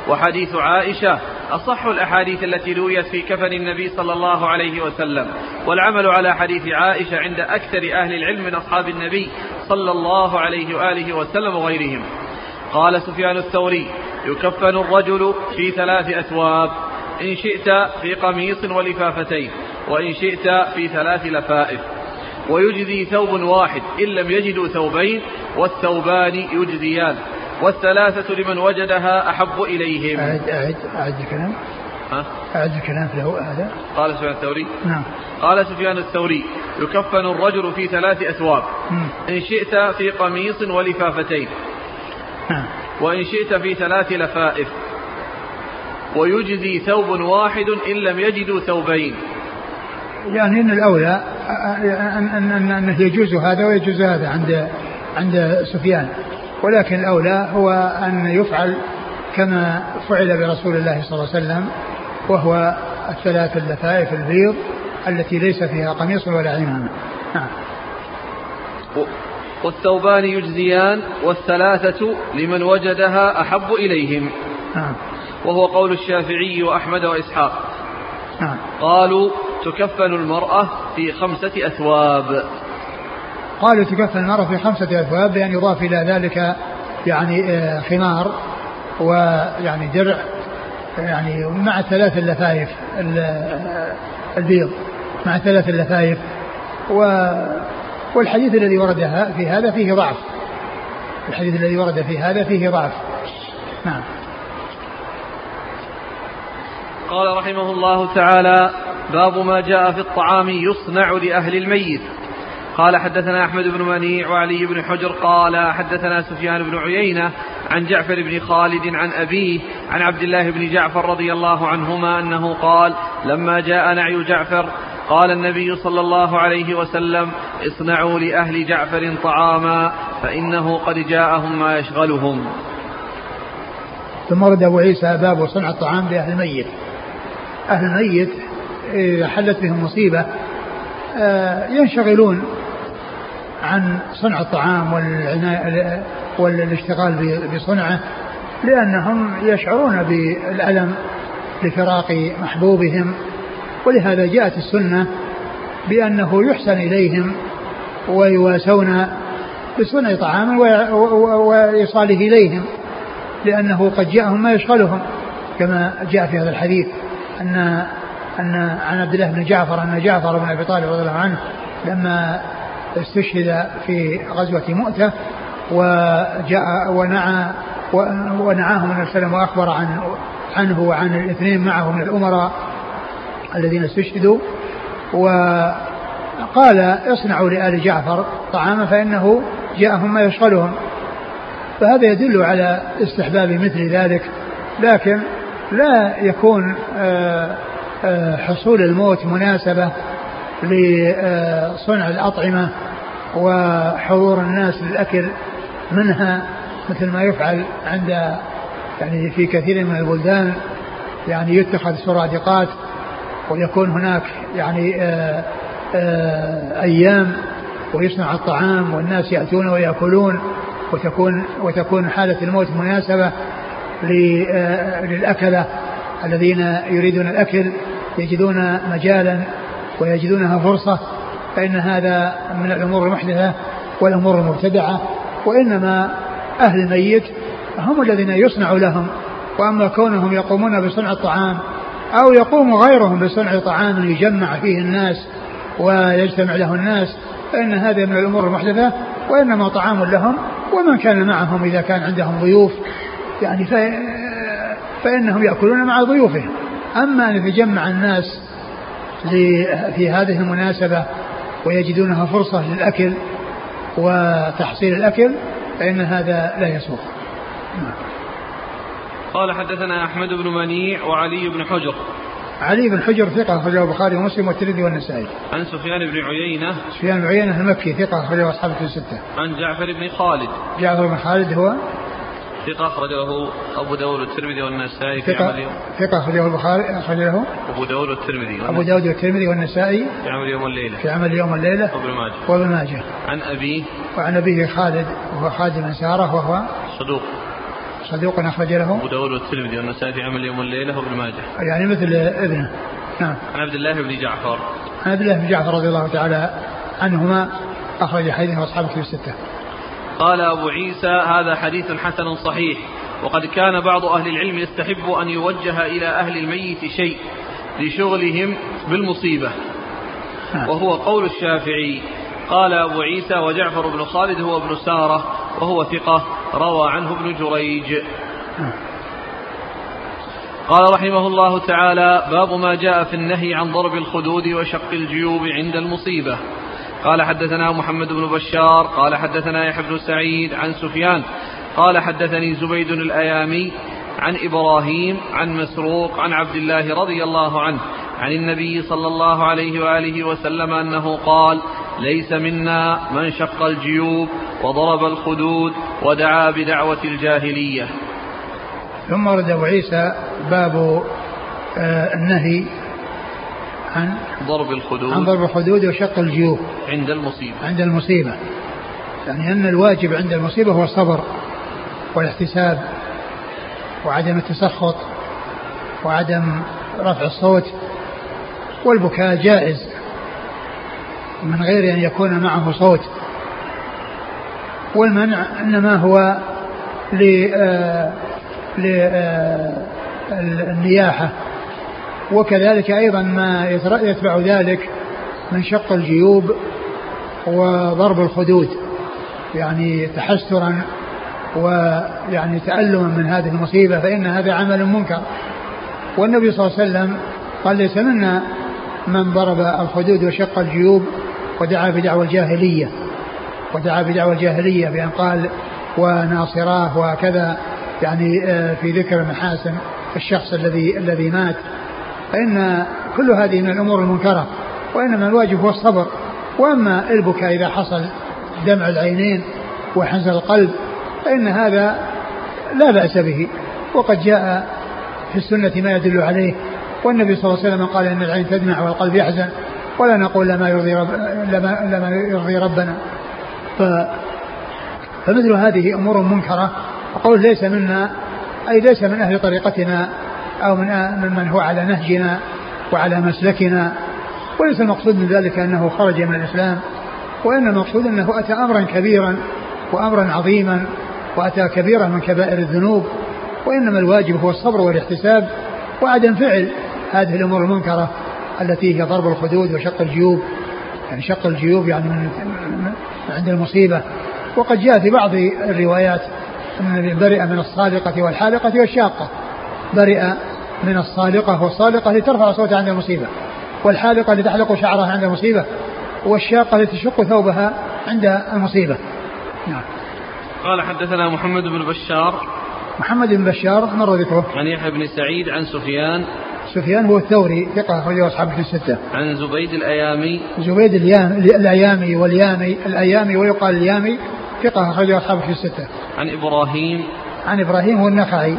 وحديث عائشة أصح الأحاديث التي رويت في كفن النبي صلى الله عليه وسلم. والعمل على حديث عائشة عند أكثر أهل العلم من أصحاب النبي صلى الله عليه وآله وسلم وغيرهم. قال سفيان الثوري يكفن الرجل في ثلاث أثواب. إن شئت في قميص ولفافتين وإن شئت في ثلاث لفائف. ويجزي ثوب واحد إن لم يجدوا ثوبين والثوبان يجزيان. والثلاثة لمن وجدها أحب إليهم. أعد أعد أعد الكلام. ها؟ أعد الكلام له هذا. قال سفيان الثوري. نعم. قال سفيان الثوري يكفن الرجل في ثلاث أثواب. إن شئت في قميص ولفافتين. نعم. وإن شئت في ثلاث لفائف. ويجزي ثوب واحد إن لم يجدوا ثوبين. يعني إن الأولى ان ان أنه يجوز هذا ويجوز هذا عند عند سفيان. ولكن الأولى هو أن يفعل كما فعل برسول الله صلى الله عليه وسلم وهو الثلاث اللفائف البيض التي ليس فيها قميص ولا عمامة. نعم. والثوبان يجزيان والثلاثة لمن وجدها أحب إليهم. نعم. وهو قول الشافعي وأحمد وإسحاق. نعم. قالوا تكفن المرأة في خمسة أثواب. قالوا تكفن المرأة في خمسة أثواب بأن يضاف إلى ذلك يعني آه، خمار ويعني درع يعني مع ثلاث اللفايف آه، البيض مع ثلاث اللفايف. و والحديث الذي ورد في هذا فيه ضعف. الحديث الذي ورد في هذا فيه ضعف. نعم. قال رحمه الله تعالى باب ما جاء في الطعام يصنع لأهل الميت. قال حدثنا أحمد بن منيع وعلي بن حجر قال حدثنا سفيان بن عيينة عن جعفر بن خالد عن أبيه عن عبد الله بن جعفر رضي الله عنهما أنه قال لما جاء نعي جعفر قال النبي صلى الله عليه وسلم اصنعوا لأهل جعفر طعاما فإنه قد جاءهم ما يشغلهم. ثم ورد أبو عيسى باب صنع الطعام لأهل الميت. أهل الميت إذا حلت بهم مصيبة. آه، ينشغلون عن صنع الطعام والاشتغال بصنعه لأنهم يشعرون بالألم لفراق محبوبهم. ولهذا جاءت السنة بأنه يحسن إليهم ويواسون بصنع طعام وإيصاله إليهم لأنه قد جاءهم ما يشغلهم كما جاء في هذا الحديث. أن أن عن عبد الله بن جعفر أن جعفر بن أبي طالب رضي الله عنه لما استشهد في غزوة مؤتة وجاء ونعى ونعاه من السلام وأخبر عن عنه وعن الاثنين معه من الأمراء الذين استشهدوا وقال اصنعوا لآل جعفر طعاما فإنه جاءهم ما يشغلهم. فهذا يدل على استحباب مثل ذلك لكن لا يكون آه، آه، حصول الموت مناسبة لصنع الأطعمة وحضور الناس للأكل منها مثل ما يفعل عند يعني في كثير من البلدان يعني يتخذ سرادقات ويكون هناك يعني آآ أيام ويصنع الطعام والناس يأتون ويأكلون وتكون وتكون حالة الموت مناسبة. للأكلة الذين يريدون الأكل يجدون مجالا ويجدونها فرصة فإن هذا من الأمور المحدثة والأمور المبتدعة وإنما أهل الميت هم الذين يصنع لهم وأما كونهم يقومون بصنع الطعام أو يقوم غيرهم بصنع طعام يجمع فيه الناس ويجتمع له الناس فإن هذا من الأمور المحدثة وإنما طعام لهم ومن كان معهم إذا كان عندهم ضيوف يعني فإنهم يأكلون مع ضيوفهم أما أن يتجمع الناس في هذه المناسبة ويجدونها فرصة للأكل وتحصيل الأكل فإن هذا لا يسوق قال حدثنا أحمد بن منيع وعلي بن حجر علي بن حجر ثقة أخرجه البخاري ومسلم والترمذي والنسائي. عن سفيان بن عيينة. سفيان بن عيينة المكي ثقة أخرجه أصحاب الستة. عن جعفر بن خالد. جعفر بن خالد هو ثقة أخرجه أبو داود والترمذي والنسائي في ثقة عمل يوم. ثقة أخرجه البخاري أخرجه أبو داود والترمذي أبو داود والترمذي والنسائي في عمل يوم الليلة. في عمل يوم الليلة وابن ماجه. وابن ماجه. عن أبيه وعن أبيه خالد وهو خالد بن سارة وهو صدوق. صدوق أخرج له. أبو داود والترمذي والنسائي في عمل يوم الليلة وابن ماجه. يعني مثل ابنه. نعم. عن عبد الله بن جعفر. عن عبد الله بن جعفر رضي الله تعالى عنهما أخرج حديثه أصحاب كتب الستة. قال أبو عيسى هذا حديث حسن صحيح وقد كان بعض أهل العلم يستحب أن يوجه إلى أهل الميت شيء لشغلهم بالمصيبة نعم. وهو قول الشافعي قال أبو عيسى وجعفر بن خالد هو ابن سارة وهو ثقة روى عنه ابن جريج. قال رحمه الله تعالى باب ما جاء في النهي عن ضرب الخدود وشق الجيوب عند المصيبة قال حدثنا محمد بن بشار قال حدثنا يحيى بن سعيد عن سفيان قال حدثني زبيد الأيامي عن إبراهيم عن مسروق عن عبد الله رضي الله عنه عن النبي صلى الله عليه وآله وسلم أنه قال ليس منا من شق الجيوب وضرب الخدود ودعا بدعوة الجاهلية. ثم ورد أبو عيسى باب آه النهي عن ضرب الخدود عن ضرب الخدود وشق الجيوب عند المصيبة. عند المصيبة. يعني أن الواجب عند المصيبة هو الصبر والاحتساب وعدم التسخط وعدم رفع الصوت والبكاء جائز من غير أن يكون معه صوت. والمنع إنما هو للنياحة وكذلك أيضا ما يتبع ذلك من شق الجيوب وضرب الخدود يعني تحسرا ويعني تألما من هذه المصيبة فإن هذا عمل منكر. والنبي صلى الله عليه وسلم قال ليس منا من ضرب الخدود وشق الجيوب ودعا بدعوى الجاهلية ودعا بدعوى الجاهلية بأن قال وناصراه وكذا يعني آه، في ذكر محاسن الشخص الذي الذي مات. فإن كل هذه من الأمور المنكرة وإنما الواجب هو الصبر. وأما البكاء إذا حصل دمع العينين وحزن القلب فإن هذا لا بأس به. وقد جاء في السنة ما يدل عليه والنبي صلى الله عليه وسلم قال إن العين تدمع والقلب يحزن ولا نقول لما يرضي رب لما, لما يرضي ربنا. ف فمثل هذه أمور منكرة وقول ليس منا أي ليس من أهل طريقتنا أو من من هو على نهجنا وعلى مسلكنا. وليس المقصود من ذلك أنه خرج من الإسلام وإن المقصود أنه أتى أمرا كبيرا وأمرا عظيما وأتى كبيرة من كبائر الذنوب. وإنما الواجب هو الصبر والاحتساب وعدم فعل هذه الأمور المنكرة التي هي ضرب الخدود وشق الجيوب. يعني شق الجيوب يعني من عند المصيبة. وقد جاء في بعض الروايات أن برئ من الصادقة والحالقة والشاقة. برئ من الصادقة والصادقة لترفع صوتها عند المصيبة والحالقة لتحلق شعرها عند المصيبة والشاقة لتشق ثوبها عند المصيبة. نعم. قال حدثنا محمد بن بشار. محمد بن بشار مر ذكره؟ عن يحيى بن سعيد عن سفيان. سفيان هو الثوري ثقة أخرجه أصحاب في الستة. عن زبيد الأيامي. زبيد الأيامي واليامي الأيامي ويقال اليامي ثقة أخرجه أصحاب في الستة. عن إبراهيم. عن إبراهيم هو النخعي.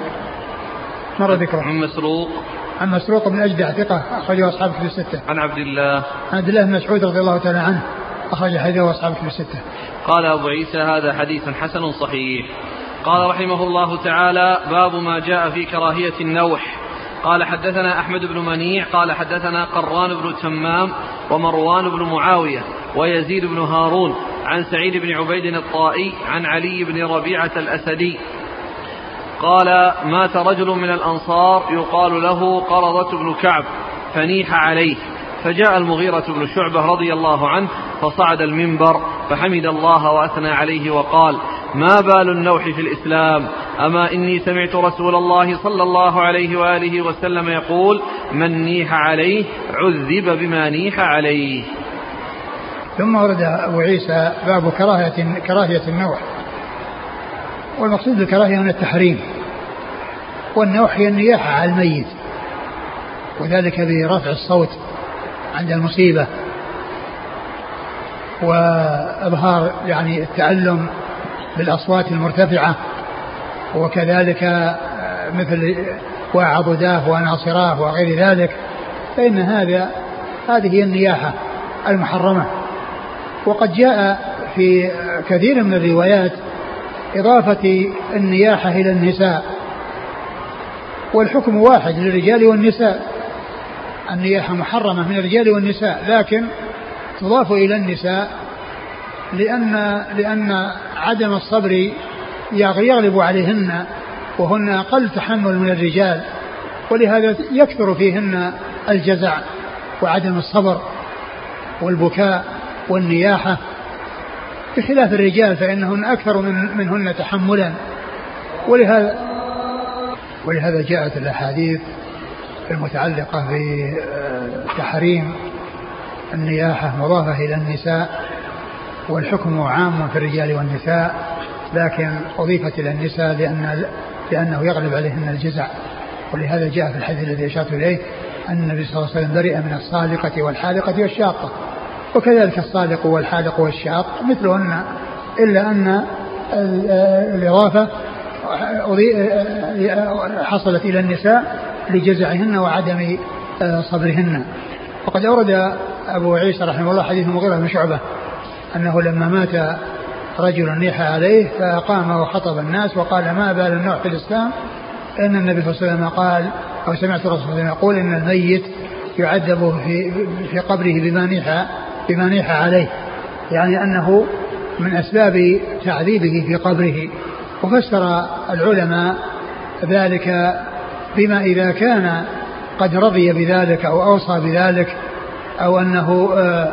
مر ذكره. عن مسروق عن مسروق بن أجدع ثقة أخرجه أصحاب في الستة. عن عبد الله عن عبد الله بن مسعود رضي الله تعالى عنه أخرج حديثه أصحاب في الستة. قال أبو عيسى هذا حديث حسن صحيح. قال رحمه الله تعالى باب ما جاء في كراهية النوح قال حدثنا أحمد بن منيع قال حدثنا قران بن تمام ومروان بن معاوية ويزيد بن هارون عن سعيد بن عبيد الطائي عن علي بن ربيعة الأسدي قال مات رجل من الأنصار يقال له قرضة بن كعب فنيح عليه. فجاء المغيرة بن شعبة رضي الله عنه فصعد المنبر فحمد الله وأثنى عليه وقال ما بال النوح في الإسلام؟ أما إني سمعت رسول الله صلى الله عليه وآله وسلم يقول من نيح عليه عذب بما نيح عليه. ثم ورد أبو عيسى باب كراهية كراهية النوح. والمقصود بالكراهية من التحريم والنوح هي النياحة على الميت وذلك برفع الصوت عند المصيبة وإظهار يعني التألم بالأصوات المرتفعة وكذلك مثل وعضداه وناصراه وغير ذلك فإن هذا هذه هي النياحة المحرمة. وقد جاء في كثير من الروايات إضافة النياحة إلى النساء. والحكم واحد للرجال والنساء. النياحة محرمة من الرجال والنساء لكن تضاف إلى النساء لأن لأن عدم الصبر يغلب عليهن وهن أقل تحمل من الرجال ولهذا يكثر فيهن الجزع وعدم الصبر والبكاء والنياحة. بخلاف الرجال فإنهن أكثر من منهن تحملا. ولهذا ولهذا جاءت الأحاديث المتعلقة بتحريم النياحة مضافة إلى النساء والحكم عام في الرجال والنساء لكن أضيفت إلى النساء لأن لأنه يغلب عليهن الجزع. ولهذا جاء في الحديث الذي أشرت إليه أن النبي صلى الله عليه وسلم برئ من الصالقة والحالقة والشاقة. وكذلك الصالق والحالق والشاق مثلهن إلا أن الإضافة حصلت إلى النساء لجزعهن وعدم صبرهن. وقد أورد أبو عيسى رحمه الله حديث المغيرة بن شعبة أنه لما مات رجل نيح عليه فقام وخطب الناس وقال ما بال النوع في الإسلام؟ أن النبي صلى الله عليه وسلم قال أو سمعت الرسول صلى الله عليه وسلم يقول إن الميت يعذب في في قبره بما نيح بما نيح عليه يعني أنه من أسباب تعذيبه في قبره. وفسر العلماء ذلك بما إذا كان قد رضي بذلك أو أوصى بذلك أو أنه آه،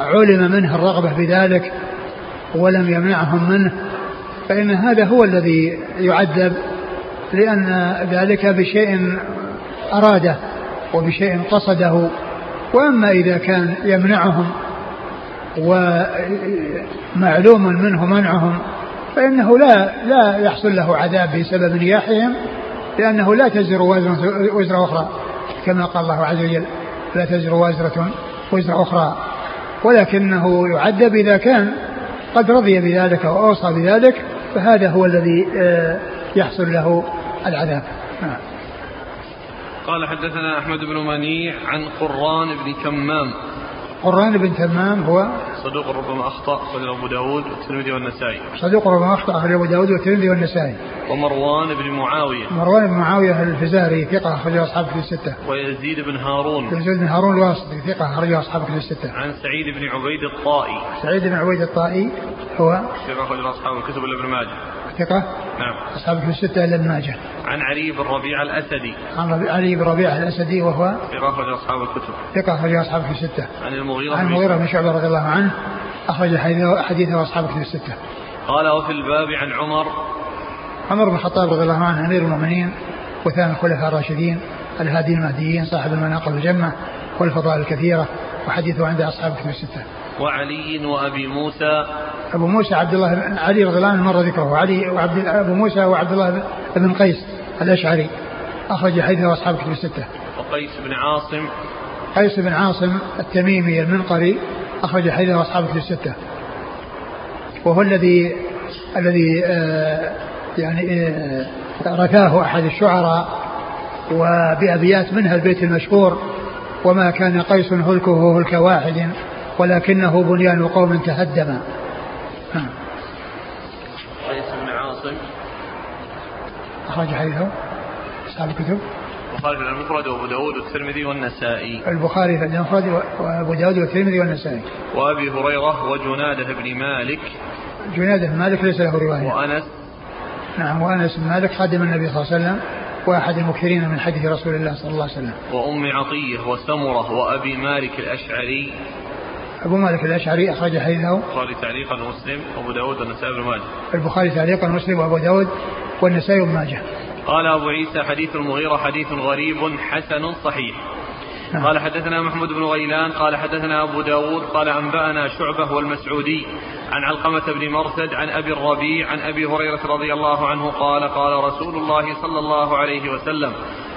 علم منه الرغبة بذلك ولم يمنعهم منه. فإن هذا هو الذي يعذب لأن ذلك بشيء أراده وبشيء قصده. وأما إذا كان يمنعهم ومعلوم منه منعهم فإنه لا لا يحصل له عذاب بسبب نياحهم لأنه لا تزر وزر أخرى كما قال الله عز وجل لا تزر وازرة وزر أخرى ولكنه يعذب إذا كان قد رضي بذلك وأوصى بذلك فهذا هو الذي آه، يحصل له العذاب نعم. قال حدثنا أحمد بن منيع عن قران بن كمام قران بن تمام هو صدوق ربما أخطأ أخرج أبو داود والترمذي والنسائي. صدوق ربما أخطأ أخرج أبو داود والترمذي والنسائي. ومروان بن معاوية. مروان بن معاوية الفزاري ثقة أخرج أصحاب في الستة. ويزيد بن هارون. يزيد بن هارون الواسطي ثقة أخرج أصحاب في الستة. عن سعيد بن عبيد الطائي. سعيد بن عبيد الطائي هو ثقة أخرج أصحاب الكتب إلا ابن ماجه. ثقة؟ نعم. أصحاب في الستة إلا ابن ماجه. عن علي بن ربيع الأسدي. عن علي بن ربيع الأسدي وهو؟ ثقة أخرج أصحاب الكتب. ثقة أخرج أصحاب في الستة. عن المغيرة عن المغيرة بن شعبة رضي الله عنه أخرج حديثه أصحاب في الستة. قال وفي الباب عن عمر. عمر بن الخطاب رضي الله عنه أمير المؤمنين وثاني الخلفاء الراشدين الهادي المهديين صاحب المناقب الجمة والفضائل الكثيرة وحديثه عند أصحاب كتب الستة. وعلي وأبي موسى. أبو موسى عبد الله بن علي عنه مر ذكره. علي وعبد أبو موسى وعبد الله بن قيس الأشعري. أخرج حديثه أصحاب كتب الستة. وقيس بن عاصم. قيس بن عاصم التميمي المنقري. أخرج حديثه أصحاب كتب الستة. وهو الذي الذي آه يعني آه رثاه أحد الشعراء وبأبيات منها البيت المشهور. وما كان قيس هلكه هلك واحد. ولكنه بنيان قوم تهدم قيس بن عاصم. أخرج حديثه. أصحاب الكتب. البخاري في المفرد وأبو داود والترمذي والنسائي. البخاري في المفرد وأبو داود والترمذي والنسائي. وأبي هريرة وجنادة بن مالك. جنادة بن مالك ليس له رواية. وأنس. نعم وأنس بن مالك خادم النبي صلى الله عليه وسلم وأحد المكثرين من حديث رسول الله صلى الله عليه وسلم. وأم عطية وسمرة وأبي مالك الأشعري. أبو مالك الأشعري أخرج حديثه. البخاري تعليقا ومسلم وأبو داود والنسائي بن ماجه. البخاري تعليقا ومسلم وأبو داود والنسائي بن ماجه. قال أبو عيسى حديث المغيرة حديث غريب حسن صحيح. نعم. قال حدثنا محمود بن غيلان قال حدثنا أبو داود قال أنبأنا شعبة والمسعودي عن علقمة بن مرثد عن أبي الربيع عن أبي هريرة رضي الله عنه قال قال رسول الله صلى الله عليه وسلم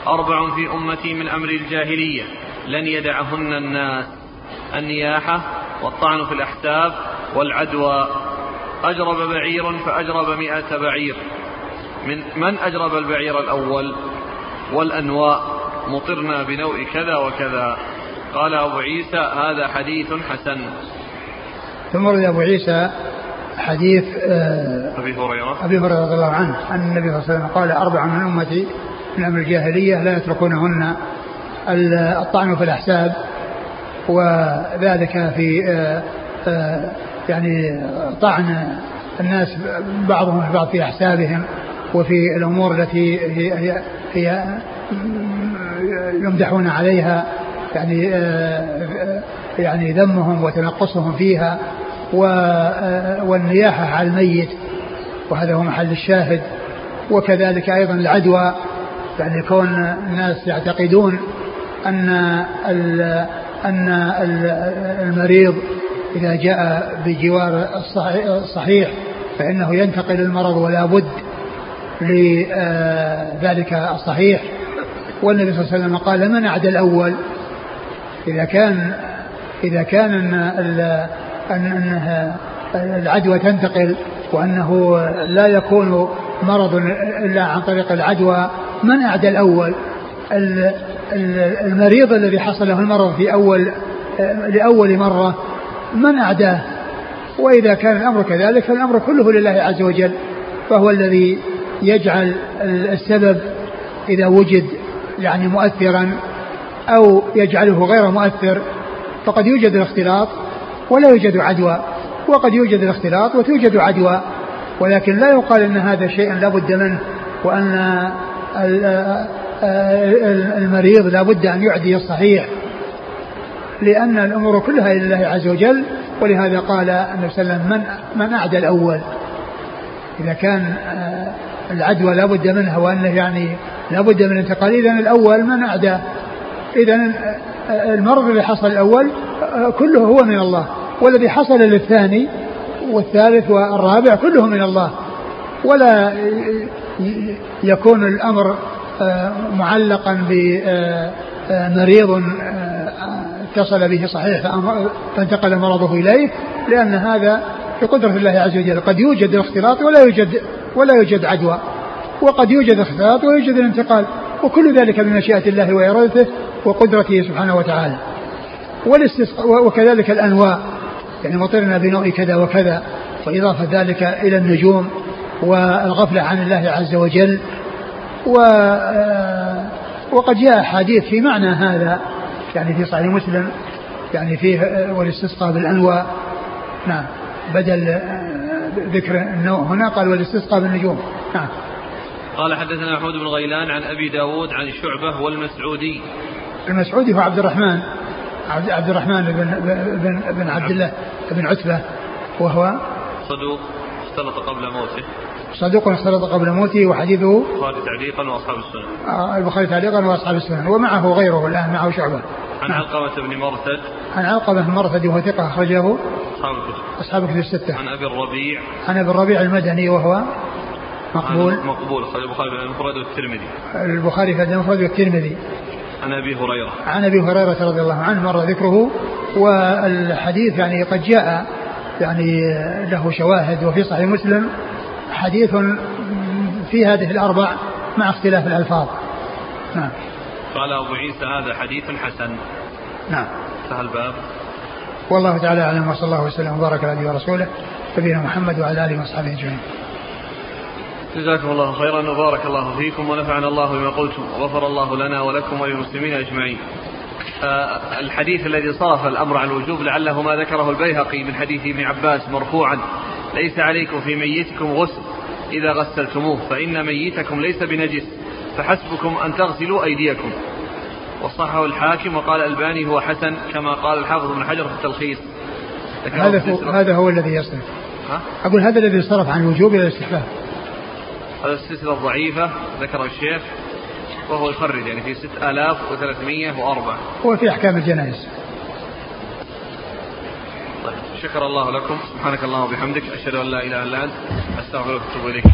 أربع في أمتي من أمر الجاهلية لن يدعهن الناس. النياحة والطعن في الأحساب والعدوى. أجرب بعير فأجرب مئة بعير. من من أجرب البعير الأول؟ والأنواء. مطرنا بنوء كذا وكذا. قال أبو عيسى هذا حديث حسن. ثم ورد أبو عيسى حديث آه، أبي هريرة. أبي هريرة رضي الله عنه أن النبي صلى الله عليه وسلم قال أربع من أمتي من أمر الجاهلية لا يتركونهن الطعن في الأحساب وذلك في آه، آه، يعني طعن الناس بعضهم في بعض في أحسابهم وفي الأمور التي هي, هي يمدحون عليها يعني آه، يعني ذمهم وتنقصهم فيها والنياحة على الميت وهذا هو محل الشاهد. وكذلك أيضا العدوى يعني كون الناس يعتقدون أن أن المريض إذا جاء بجوار الصحيح فإنه ينتقل المرض ولا بد لذلك الصحيح. والنبي صلى الله عليه وسلم قال من أعدى الأول؟ إذا كان إذا كان أن أنها العدوى تنتقل وأنه لا يكون مرض إلا عن طريق العدوى من أعدى الأول؟ المريض الذي حصل له المرض في أول لأول مرة من أعداه؟ وإذا كان الأمر كذلك فالأمر كله لله عز وجل فهو الذي يجعل السبب إذا وجد يعني مؤثرا أو يجعله غير مؤثر فقد يوجد الاختلاط ولا يوجد عدوى وقد يوجد الاختلاط وتوجد عدوى ولكن لا يقال إن هذا شيء لا بد منه وأن المريض لا بد أن يعدي الصحيح لأن الأمور كلها لله عز وجل ولهذا قال النبي صلى الله عليه وسلم من من أعدى الأول؟ إذا كان آه، العدوى لا بد منها وأنه يعني لا بد من انتقال. اذا الأول من أعدى. اذا آه، المرض الذي حصل الأول آه، كله هو من الله والذي حصل للثاني والثالث والرابع كله من الله. ولا يكون الأمر معلقا بمريض اتصل به صحيح فانتقل مرضه إليه لأن هذا في قدره الله عز وجل قد يوجد الاختلاط ولا يوجد ولا يوجد عدوى. وقد يوجد الاختلاط ويوجد الانتقال وكل ذلك بمشيئه الله وإرادته وقدرته سبحانه وتعالى. وكذلك الانواع يعني مطرنا بنوع كذا وكذا وإضافة ذلك إلى النجوم والغفلة عن الله عز وجل. و آه، وقد جاء حديث في معنى هذا يعني في صحيح مسلم يعني فيه آه، والاستسقاء بالانواع نعم. بدل آه، ذكر النوع هنا قال والاستسقاء بالنجوم. نعم. قال حدثنا محمود بن غيلان عن أبي داود عن شعبة والمسعودي. المسعودي هو عبد الرحمن عبد الرحمن بن بن بن عبد الله بن عتبة وهو صدوق اختلط قبل موته. صدوق اختلط قبل موته وحديثه. البخاري تعليقا وأصحاب السنن آه البخاري تعليقا وأصحاب السنن ومعه غيره الآن معه شعبه عن علقمة بن مرثد. عن علقمة بن مرثد وهو ثقة أخرجه أصحاب الكتب. أصحاب الكتب الستة. عن أبي الربيع. عن أبي الربيع المدني وهو مقبول. مقبول. البخاري في المفرد والترمذي. البخاري في المفرد والترمذي. عن أبي هريرة. عن أبي هريرة رضي الله عنه مر ذكره والحديث يعني قد جاء يعني له شواهد وفي صحيح مسلم. حديث في هذه الأربع مع اختلاف الألفاظ. نعم. قال أبو عيسى هذا حديث حسن. نعم. انتهى الباب. والله تعالى أعلم وصلى الله وسلم وبارك على نبينا ورسوله نبينا محمد وعلى آله وأصحابه أجمعين. جزاكم الله خيرا وبارك الله فيكم ونفعنا الله بما قلتم وغفر الله لنا ولكم وللمسلمين أجمعين. آه الحديث الذي صرف الأمر عن الوجوب لعله ما ذكره البيهقي من حديث ابن عباس مرفوعا ليس عليكم في ميتكم غسل إذا غسلتموه فإن ميتكم ليس بنجس فحسبكم أن تغسلوا أيديكم. وصححه الحاكم وقال الباني هو حسن كما قال الحافظ بن حجر في التلخيص. هذا هو. هذا هو الذي يصرف. ها؟ أقول هذا الذي صرف عن الوجوب إلى الاستحباب. هذا السلسلة الضعيفة ذكر الشيخ وهو يخرج يعني في 6304 هو في أحكام الجنائز. طيب شكر الله لكم. سبحانك اللهم وبحمدك أشهد أن لا إله إلا أنت أستغفرك وأتوب إليك.